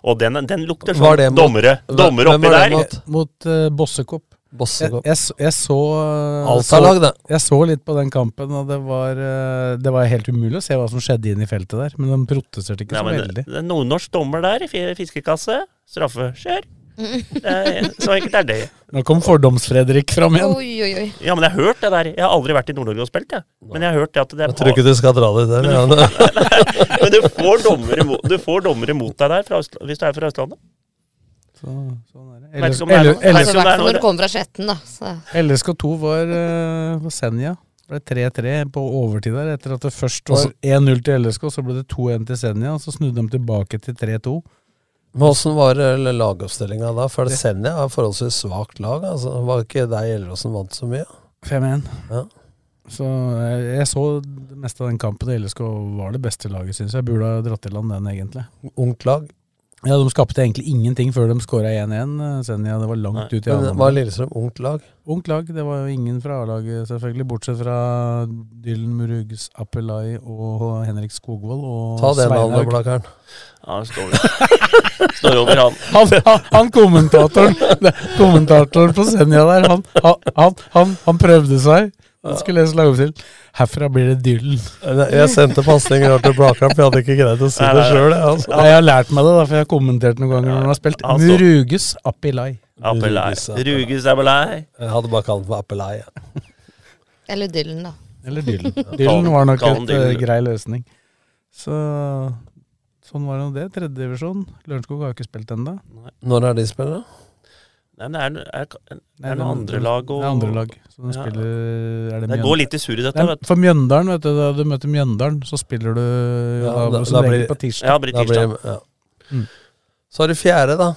Og den, den lukter Var sånn dommere, dommere oppi der. mot? Mot uh, Bossekopp. Bossekopp. Jeg, jeg, så- jeg så eh, så- Jeg så litt på den kampen, og det var, eh, det var helt umulig å se hva som skjedde inn i feltet der. Men de protesterte ikke Ja, så veldig. det er nordnorsk dommer der i fiskekasse. Straffe. Kjør! <laughs> Det så enkelt er det. Nå kom Fordoms-Fredrik fram igjen. Oi, oi, oi. Ja, men jeg har hørt det der. Jeg har aldri vært i Nord-Norge og spilt, jeg. Men jeg har hørt det at det er Jeg tror ikke du skal dra dit der. Men Ja. du, <laughs> men du får dommere mot, du får dommere mot deg der fra, hvis du er fra Østlandet. Så, sånn er det. Vet ikke om det er noe- vet Altså, det er kommer fra Skjetten, da. Så. LSK2 var uh, Senja. Det ble 3-3 på overtid der, etter at det først var Altså- 1-0 til LSK, så ble det 2-1 til Senja, og så snudde de tilbake til 3-2. Men åssen var eh, lagoppstillinga da? For Senja er forholdsvis svakt lag. Altså. Var ikke deg Gjelleråsen vant så mye? 5-1. Ja. Så jeg, jeg så det meste av den kampen, og LSK var det beste laget, syns jeg. Burde ha dratt i land den, egentlig. Ungt lag. Ja, De skapte egentlig ingenting før de skåra 1-1. eh, Senja, det var langt ut i Men andre var Lillestrøm ungt lag? Ungt lag. Det var jo ingen fra A-laget, selvfølgelig, bortsett fra Dylan Murugs Appelai og Henrik Skogvold og Ta den. Blakkaren. Ja, det står, står over han. <laughs> Han, han, han kommentatoren <laughs> Kommentatoren på Senja der, han, han, han, han, han prøvde seg. Han skulle lese lagoppstilling. Herfra blir det Dylan. Jeg sendte pasninger til Blakram, for jeg hadde ikke greid å si det sjøl. Altså. Jeg har lært meg det, da, for jeg har kommentert noen ganger når han har spilt. Altså. Ruges Appelai. Appelai. Ruges Appelai. Jeg hadde bare kalt den for Appelai. ja. Eller Dylan, da. Eller Dylan. <laughs> Dylan var nok en eh, grei løsning. Så sånn var nå det. Tredjedivisjon. Lørenskog har jo ikke spilt ennå. Når er de spillere? Nei, men det er, er, er, er noen andre lag og Det er andre lag. Så Ja. spiller, er det, Det går litt i surr i dette, Nei, vet. For Mjøndalen, vet du, da du møter Mjøndalen, så spiller du Ja, da, da- da blir- på tirsdag. Ja, blir Da tirsdag. blir- ja. Mm. Så har du fjerde, da.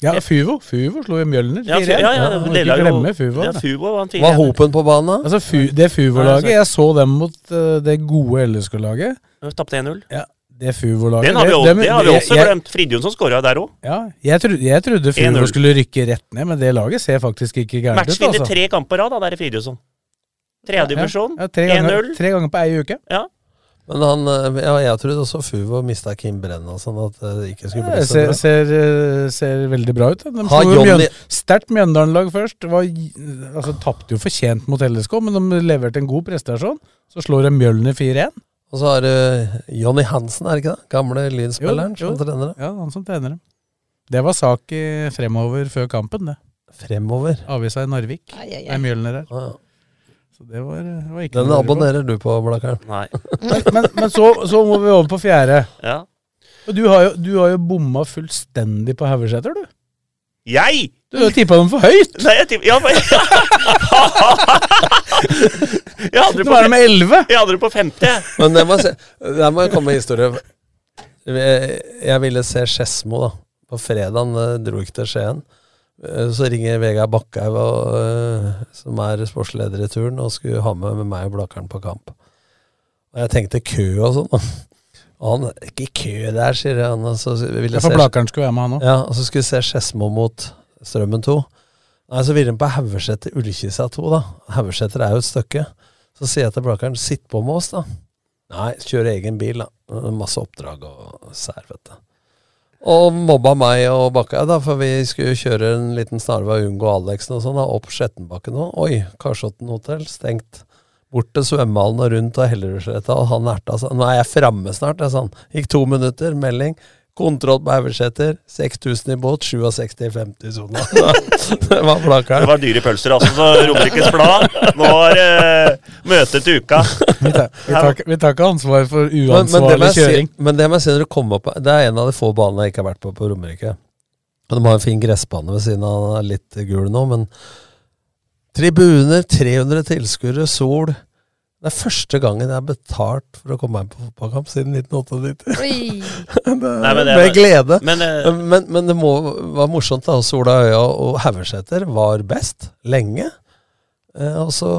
Ja, Fuvo. Fuvo slo jo Mjølner. Ja, 4-1. ja, ja, ja, ikke glemme Fuvo. Ja. Fuvo vant Var Hopen på banen, da? Altså, fu, det Fuvo-laget, jeg så dem mot uh, det gode LSK-laget. Tapte 1-0. Ja, det Fuvo-laget Den har vi, det- også- dem- det har vi også jeg- glemt. Fridjonsson skåra der òg. Ja, jeg, trodde, jeg trodde Fuvo skulle rykke rett ned, men det laget ser faktisk ikke gærent ut. Matchvinner Altså. tre kamper på rad, da, der i Fridjonsson. Tredjedivisjon. Ja, ja, 1-0. tre ganger på ei uke. Ja. Men han, eh, ja, jeg trodde også Fuvo mista Kim Brenna, sånn at det ikke skulle bli så ser, bra. ser, eh, ser veldig bra ut. De Johnny- Mjøn, sterkt Mjøndalen-lag først. Var, altså, Tapte jo fortjent mot LSK, men de leverte en god prestasjon. Så slår de Mjølner 4-1. Og så har det Jonny Hansen, er det ikke det? Gamle Lyn-spilleren som trener dem. Ja, han som trener dem. Det var sak i fremover før kampen, det. Fremover. Avisa i Narvik. Ai, ai, Det ai. er Mjølner her. Ah, ja. Så det var, det var ikke Den lure på. abonnerer du på, Blakkaren. Nei. Men, men, men så, så må vi over på fjerde. Ja. Du har jo, du har jo bomma fullstendig på Haugeseter, du. Jeg! Du har tippa dem for høyt! Nei, jeg tippa Ja, men <laughs> Jeg hadde det Nå er de med 11! Jeg hadde det på 50. Men det må, jeg se, der må jeg komme med historie. Jeg, jeg ville se Skedsmo, da. På fredagen eh, dro ikke til Skien. Eh, Så ringer Vegard Bakkhaug, eh, som er sportsleder i turen, og skulle ha med meg og Blakkaren på kamp. Og jeg tenkte kø og sånn. Og han Ikke kø der, sier han. Og så ville Ja, for se- Blakkaren skulle være med, han òg. Ja, og så skulle vi se Skedsmo mot Strømmen 2. Nei, så ville de på Haugeseter Ullkisa 2, da. Haugeseter er jo et stykke. Så sier jeg til Blakkaren, sitt på med oss, da. Nei, kjøre egen bil, da. Masse oppdrag og sær, vet du. Og mobba meg og Bakka, da, for vi skulle kjøre en liten snarvei og unngå Alexen og sånn, da, opp Skjettenbakken nå. Oi, Karsotten hotell, stengt. Bort til svømmehallen og rundt og Hellerudsletta, og han erta seg. Nå er jeg framme snart, jeg sånn. Gikk to minutter, melding. Kontroll på Haugeseter. 6000 i båt, 67 i 50-sona. <laughs> det var Blakkaren. Det var dyre pølser, altså. Så Romerikes Blad. Nå er det uh, møte til uka. Vi tar, vi, tar, vi tar, ikke ansvar for uansvarlig men, men kjøring. Si, men det må jeg si når du kommer opp Det er en av de få banene jeg ikke har vært på på Romerike. De har en fin gressbane ved siden av, den er litt gul nå, men tribuner, 300 tilskuere, sol. Det er første gangen jeg har betalt for å komme meg på fotballkamp siden 1998. <laughs> det, Nei, det, med glede. Men, uh, men, men, det må være morsomt. da, Sola Øya og Haugeseter var best lenge. Eh, og så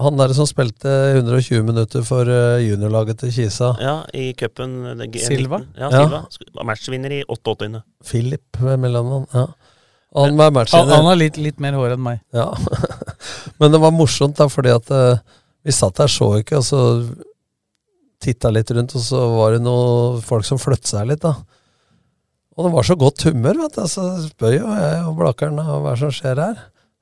han der som spilte 120 minutter for uh, juniorlaget til Kisa. Ja, i cupen. Silva? Ja, Silva. Ja. Matchvinner i 88. Philip mellomnavn. Ja. Han, han, han har litt, litt, mer hår enn meg. Ja. <laughs> men det var morsomt, da, fordi at vi satt der, så ikke, og så titta litt rundt, og så var det noen folk som flyttet seg litt, da. Og det var så godt humør, vet du. Så spør jo jeg og Blakkern hva som skjer her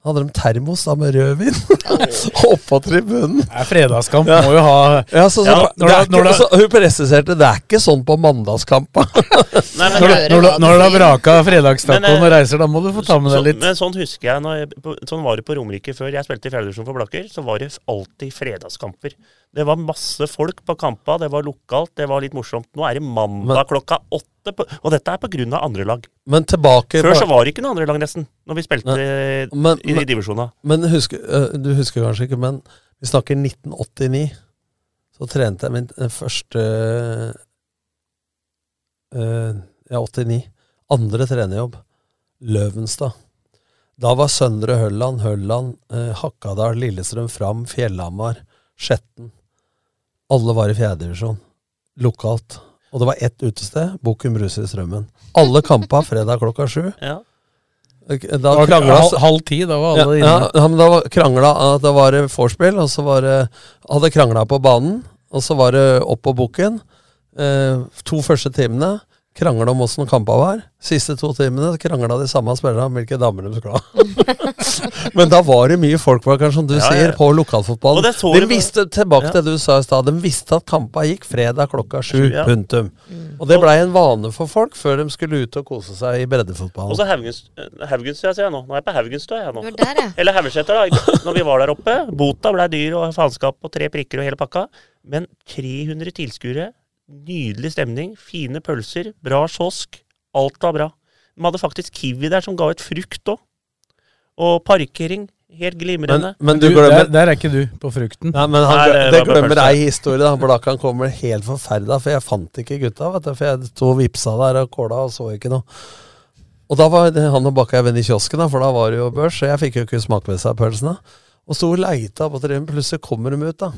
hadde de termos da med rødvin <laughs> oppå tribunen. Det er fredagskamp, ja. må jo ha ja, så, så, ja, når, det ikke, så, Hun presiserte det er ikke sånn på mandagskamp. <laughs> når, når, når du har vraka fredagstacoen og reiser, da må du få ta med deg litt. Men sånn husker jeg, jeg, sånn var det på Romerike før jeg spilte i fjerdedivisjon for Blakker. Så var det alltid fredagskamper. Det var masse folk på kampa, det var lokalt, det var litt morsomt. Nå er det mandag men, klokka åtte, på, og dette er pga. andre lag. Men tilbake Før så var det ikke noe andre lag, nesten, når vi spilte men, i, i divisjonene. Men husk, du husker kanskje ikke, men vi snakker 1989. Så trente jeg min første øh, Ja, 89. Andre trenerjobb. Løvenstad. Da var Søndre Hølland, Hølland, eh, Hakkadal, Lillestrøm, Fram, Fjellhamar, Skjetten alle var i fjerdedivisjon. Lokalt. Og det var ett utested, Bokum Bruser i Strømmen. Alle kampa fredag klokka sju. Ja. Da krangla Halv ti, da var alle ja, inne. Ja, men da krangla at det var vorspiel, og så var det Hadde krangla på banen, og så var det opp på bukken. Eh, to første timene krangla om åssen kampa var. Siste to timene krangla de samme spillerne om hvilke damer de skulle ha. <laughs> Men da var det mye folk var, som du ja, sier, på lokalfotballen. De visste, tilbake til det du sa i stad, de visste at kampa gikk fredag klokka sju. Ja. Punktum. Mm. Og det blei en vane for folk før de skulle ut og kose seg i breddefotballen. Og så Haugenstua, sier jeg nå. Nå er jeg på Haugenstua, jeg nå. Der, ja. Eller Haugeseter, da. Når vi var der oppe. Bota blei dyr og faenskap og tre prikker og hele pakka. Men 300 tilskuere Nydelig stemning, fine pølser, bra kiosk. Alt var bra. De hadde faktisk Kiwi der som ga ut frukt òg. Og parkering. Helt glimrende. Men, men du, glemmer, der, der, er ikke du på frukten. Nei, men han, Nei, det, det glemmer ei historie. da Blakan kommer helt forferda, for jeg fant ikke gutta. vet du, For jeg to vipsa der og kåla og så ikke noe. Og da var det han og Bakka venn i kiosken, da, for da var det jo børs, så jeg fikk jo ikke smake med seg pølsene. Og sto og leita på treet, plutselig kommer de ut, da.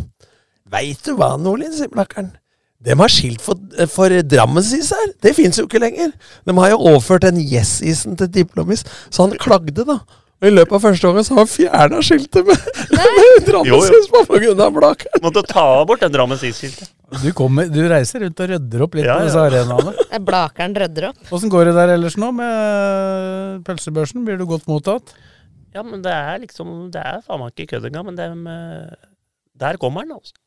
Veit du hva, Nordlien, sier Blakkaren. De har skilt for, for Drammensis her. Det fins jo ikke lenger. De har jo overført den Yes-isen til Diplomis, så han klagde, da. Og I løpet av første gangen så har han fjerna skiltet med, <laughs> med Drammensis på av Blakeren. Måtte ta bort den Drammensis-skiltet. Du, du, reiser rundt og rydder opp litt ja, på disse ja. arenaene. <laughs> Blakeren rydder opp. Åssen går det der ellers nå med pølsebørsen? Blir du godt mottatt? Ja, men det er liksom Det er faen meg ikke kødd engang, men det, der kommer den, altså.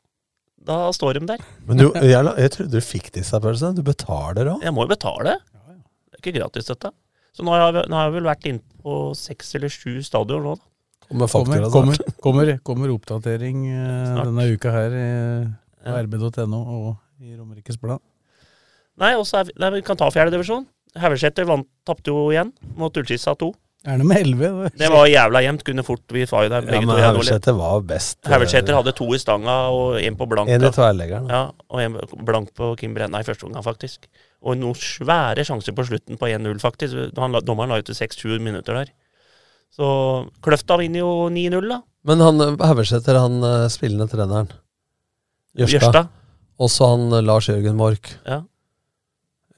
Da står de der. Men du, jeg, jeg trodde du fikk disse pølsene. Du betaler òg? Jeg må jo betale. Det er ikke gratis, dette. Så nå har jeg, nå har jeg vel vært inne på seks eller sju stadion nå, da. Kommer, kommer, kommer, kommer, kommer oppdatering eh, denne uka her på ja. rb.no og i Romerikes Blad. Nei, også er, nei, vi kan ta fjerdedivisjon. Haugeseter tapte jo igjen mot Ullskissa 2. Er det med elleve? Det var jævla jevnt. Kunne fort vi var jo der begge ja, men Haugeseter var best. Haugeseter eh, hadde to i stanga og én på blank. En i tverrleggeren. Ja, og en blank på Kim Brenna i første omgang, faktisk. Og noen svære sjanser på slutten på 1-0, faktisk. Han, dommeren la ut til 6-7 minutter der. Så Kløfta vinner jo 9-0, da. Men han Haugeseter, han eh, spillende treneren Jørstad. Også han Lars Jørgen Mork. Ja.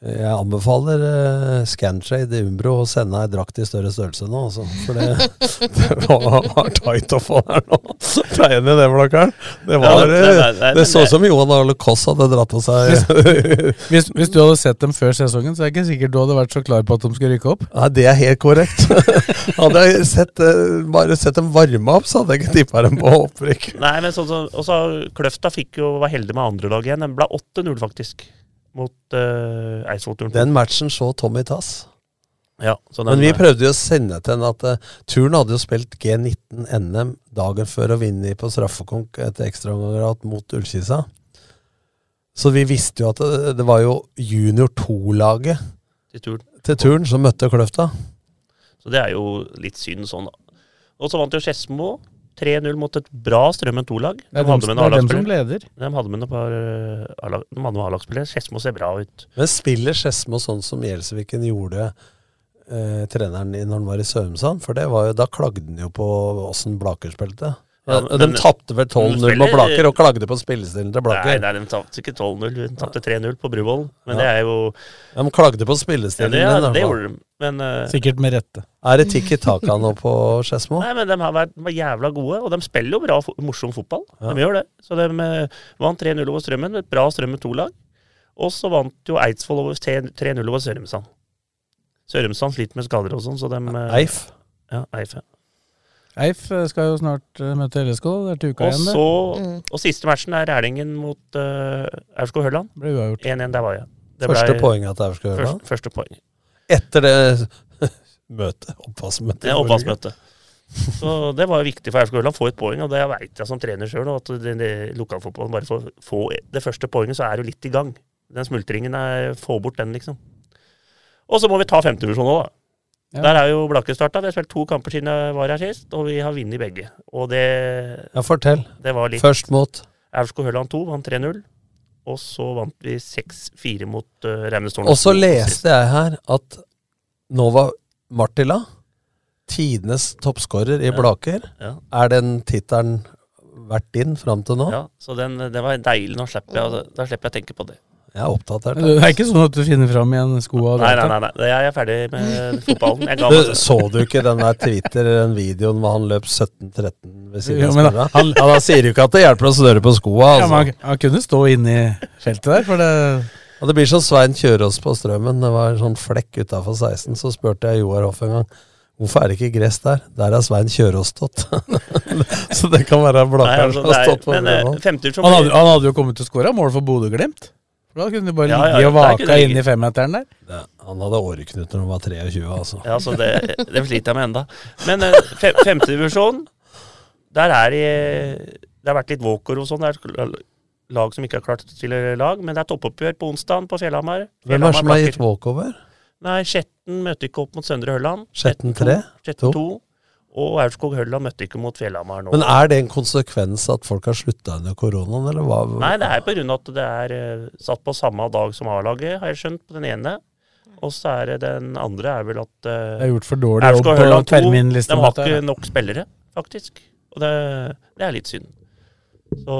Jeg anbefaler uh, Scantrade Umbro å sende ei drakt i større størrelse nå, altså. For det, <laughs> det var, var tight å få her nå. Pleier ned det, Blakkaren. Det, var, Ja, nei, nei, nei, det så ut som Johan Arle Koss hadde dratt på seg Hvis, hvis du hadde sett dem før sesongen, så er jeg ikke sikkert du hadde vært så klar på at de skulle rykke opp. Nei, det er helt korrekt. <laughs> hadde jeg sett, eh, bare sett dem varme opp, så hadde jeg ikke tippa dem på opprykk. Nei, men sånn som også Kløfta fikk jo var heldig med andre lag igjen. Den ble 8-0, faktisk, mot uh, Eidsvoll-turen. Den matchen så Tommy Tass. Ja, Men vi prøvde jo å sende til henne at uh, turen hadde jo spilt G19 NM dagen før å vinne på straffekonk etter ekstraomganger mot Ullkisa. Så vi visste jo at det, det var jo junior 2-laget til turen. til turen som møtte Kløfta. Så det er jo litt synd sånn, da. Og så vant jo Skedsmo 3-0 mot et bra Strømmen 2-lag. Det de, som leder. De hadde med noen par eh, de hadde A-lagsspillere. Skedsmo ser bra ut. Men spiller Skedsmo sånn som Gjelsviken gjorde eh, treneren i når han var i Sørumsand? For det var jo, da klagde han jo på åssen Blaker spilte. Ja, de tapte vel 12-0 men mot Blaker, og klagde på spillestilen til Blaker. Nei, nei, de tapte ikke 12-0. De tapte 3-0 på Bruvollen. Men Ja. det er jo De klagde på ja, spillestilen det, din. det gjorde de. Men uh, Sikkert med rette. Er det tikk i taka nå på Skedsmo? Nei, men de har vært de jævla gode, og de spiller jo bra, morsom fotball. Ja. De gjør det. Så de uh, vant 3-0 over Strømmen, et bra Strømmen to-lag. Og så vant jo Eidsvoll over 3-0 over Sørumsand. Sørumsand sliter med skader og sånn, så de uh, Eif. Ja, Eif, ja. Eif eh, skal jo snart eh, møte LSK. Det er til uka Og igjen, så Og siste matchen er Erlingen mot uh, Aurskog Hørland. 1-1, der var jeg. Det Første ble- poenget til Aurskog Hørland? Første, første poeng. Etter det <laughs> møtet, oppvaskmøtet. Det oppvaskmøtet. Så det var viktig for Aurskog Hørland å få et poeng, og det veit jeg som trener sjøl. At det, det, lokalfotballen bare får få det første poenget, så er du litt i gang. Den smultringen er Få bort den, liksom. Og så må vi ta femtedivisjon òg, da. Ja. Der er jo Blakke starta. Vi har spilt to kamper siden jeg var her sist, og vi har vunnet begge. Og det Ja, fortell. Det var litt Først mot Aurskog-Høland 2 vant 3-0. Og så vant vi 6-4 mot uh, Reimestålen. Og så leste jeg her at Nova Martila, tidenes toppskårer i Ja. Blaker, Ja. er den tittelen vært din fram til nå? Ja, så den, det var deilig. Nå slipper jeg, da slipper jeg å tenke på det. Jeg er oppdatert. Det er ikke sånn at du finner fram igjen skoa Nei, nei, nei, nei. jeg er ferdig med fotballen. Jeg ga Du, meg så du ikke den der Twitter, den videoen hvor han løp 17-13 ved siden av skoa? han- Ja, da sier du ikke at det hjelper å snøre på skoa, Ja, men altså. han, han kunne stå inne i feltet der, for det Ja, det blir som Svein Kjørås på Strømmen. Det var en sånn flekk utafor 16. Så spurte jeg Joar Hoff en gang hvorfor er det ikke gress der. Der er Svein Kjørås stått. <laughs> så det kan være Nei, Blakkaren altså, som har er- stått på men, eh, han hadde, han hadde jo kommet til å skåre mål for Bodø-Glimt. For Da kunne du bare Ja, ja, ligge ja, og vake vaka inn i ligge. femmeteren der. Ja, han hadde åreknut når han var 23, altså. Ja, så det, det sliter jeg med enda. Men uh, femtedivisjon, der er det Det har vært litt walker og sånn. Det er lag som ikke har klart å stille lag. Men det er toppoppgjør på onsdag på Fjellhamar. Hvem er det som har gitt walkover? Nei, Skjetten møtte ikke opp mot Søndre Hølland. Skjetten tre? Skjetten To? 2. Og Aurskog Hølla møtte ikke mot Fjellhamar nå. Men er det en konsekvens at folk har slutta under koronaen, eller hva? Nei, det er av at det er eh, satt på samme dag som A-laget, har jeg skjønt, på den ene. Og så er det den andre er vel at uh, Det er gjort for dårlig jobb på Hølland 2, de har ikke nok spillere, faktisk. Og det, det er litt synd. Så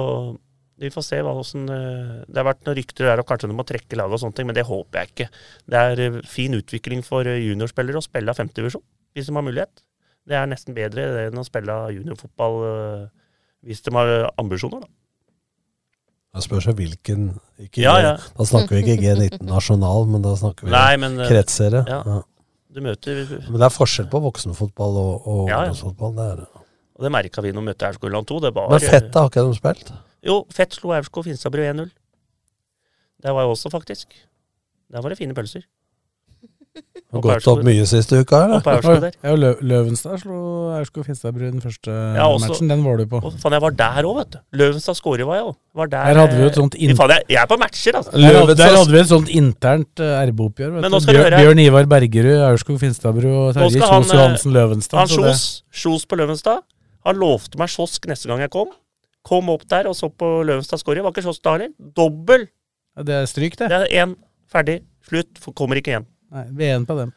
vi får se hva åssen eh, Det har vært noen rykter der og kanskje de må trekke laget og sånne ting, men det håper jeg ikke. Det er fin utvikling for juniorspillere å spille av femtedivisjon, hvis de har mulighet. Det er nesten bedre enn å spille juniorfotball eh, hvis de har ambisjoner, da. Det spørs jo hvilken ikke Ja, ja. Da snakker vi ikke G19 nasjonal, men da snakker vi Nei, men, kretsere. ja. Ja. Du møter Men det er forskjell på voksenfotball og, og ungdomsfotball. Det er det. Og det merka vi når vi møtte Aurskog-Land 2. Det var, Men Fett har ikke de spilt? Jo, Fett slo Aurskog Finstadbru 1-0. Det var jeg også, faktisk. Der var det fine pølser. <laughs> Har gått opp mye siste uka, eller? Ja, Lø Løvenstad slo Aurskog Finstadbru den første Ja, også- matchen. Den var du på. Og faen, jeg var der òg, vet du. Løvenstad skårer var jeg òg. Her hadde vi jo et sånt in... inn- Faen, jeg, jeg er på matcher, altså. Løvenstad. der hadde vi et sånt internt uh, RB-oppgjør. skal du Bjør, Bjørn Ivar Bergerud, Aurskog Finstadbru og Terje Kjos han, eh, Johansen Løvenstad. Han Kjos, Kjos på Løvenstad. Han lovte meg kiosk neste gang jeg kom. Kom opp der og så på Løvenstad skåre. Var ikke kiosk da heller. Dobbel! Ja, det er stryk, det. Det er én. Ferdig. Slutt. Kommer ikke igjen. Nei, vi er en på dem.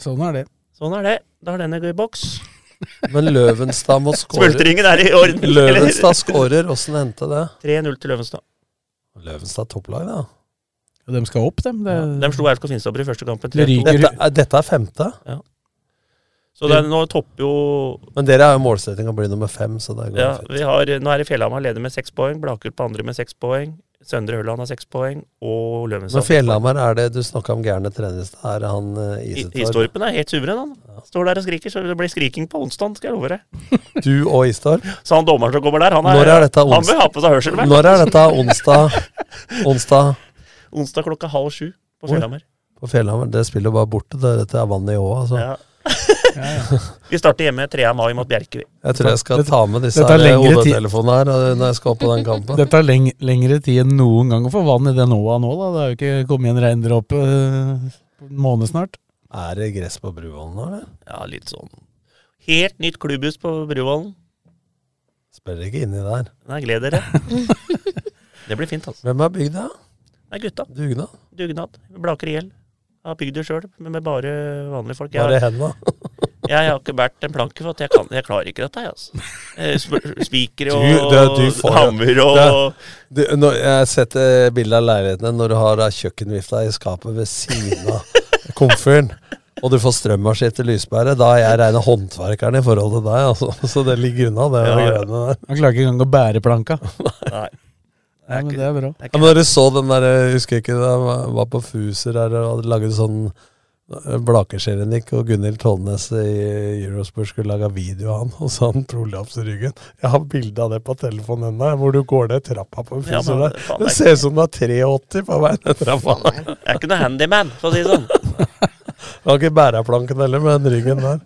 Sånn er det. Sånn er det. Da har denne en gøy boks. Men Løvenstad må skåre Smultringen er i orden. Løvenstad skårer. Åssen endte det? 3-0 til Løvenstad. Løvenstad topplag, da. Og de skal opp, dem. Det, De slo Aurskog Finstadbru i første kampen. Det Dette, er- dette er femte. Ja. Så det, er- nå topper jo Men dere har jo målsetting å bli nummer fem, så det går ja, fint. vi har, Nå er det Fjellhamar leder med seks poeng, Blaker på andre med seks poeng, Søndre Ørland har seks poeng, og Løvenstad Men Fjellhamar, er det du snakka om gærne trenere? Er han uh, I- Isetorp? Istorpen er helt suveren, han. Står der og skriker, så det blir skriking på onsdag, skal jeg love deg. <laughs> Du og Istorp? Så han dommeren som kommer der, han, er, er han bør ha på seg hørselvern. Når er dette onsdag? Onsdag <laughs> Onsdag klokka halv sju på Fjellhammer Fjellhamar. på Fjellhamar? Det spiller bare borte. det- Dette er vannet i åa, altså. Ja. <laughs> <laughs> Vi starter hjemme 3. mai mot Bjerkevi. Jeg tror jeg skal ta med disse her hodetelefonene her uh, når jeg skal opp på den kampen. Det tar leng lengre tid enn noen gang å få vann i den åa nå, da. Det er jo ikke kommet en regndråpe eh, på en måned snart. Er det gress på Bruvollen nå, eller? Ja, litt sånn Helt nytt klubbhus på Bruvollen. Spiller ikke inni der. Nei, gled dere. <laughs> Det blir fint, altså. Hvem har bygd det? Nei, gutta. Dugnad? Dugnad. Blaker i hjel. Har bygd det sjøl, men med bare vanlige folk. Bare henda? Jeg, har ikke båret en planke, for at jeg, kan, jeg klarer ikke dette, altså. Eh, Spikere og Du- det- du får- hammer og Det- Du, når, jeg har sett eh, bilde av leilighetene når du har kjøkkenvifta i skapet ved siden av <laughs> komfyren, og du får strømmaskin til lyspære. Da er jeg rene håndverkeren i forhold til deg, altså. <laughs> Så det ligger unna, det Ja, ja. der. Han klarer ikke engang å bære planka. <laughs> Nei. Nei, men det er bra. Det er Ja, men dere så den der, jeg husker ikke, det var på Fuser her og hadde laget sånn Blakersjerenik og Gunhild Tollnes i Eurosport skulle lage video av han, og så han prolaps i ryggen. Jeg har bilde av det på telefonen ennå, hvor du går ned trappa på Ja, Fuser men der. faen, Det er ser ut som du er 83 på vei ned trappa. Jeg er ikke noe handyman, for å si det sånn. <laughs> Du har ikke bæreplanken heller, med den ryggen der.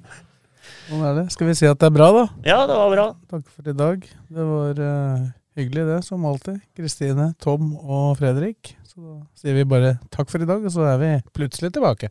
Sånn er det. Skal vi si at det er bra, da? Ja, det var bra. Takk for i dag. Det var uh, hyggelig, det, som alltid. Kristine, Tom og Fredrik. Så da sier vi bare takk for i dag, og så er vi plutselig tilbake.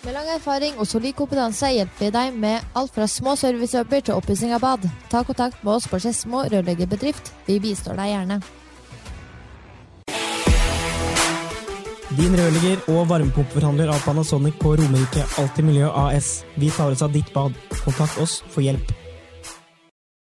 Med lang erfaring og solid kompetanse hjelper vi deg med alt fra små servicejobber til oppussing av bad. Ta kontakt med oss på Skedsmo rørleggerbedrift. Vi bistår deg gjerne. Din rørlegger og varmepumpeforhandler av Panasonic på Romerike Alltid Miljø AS. Vi tar oss av ditt bad. Kontakt oss for hjelp.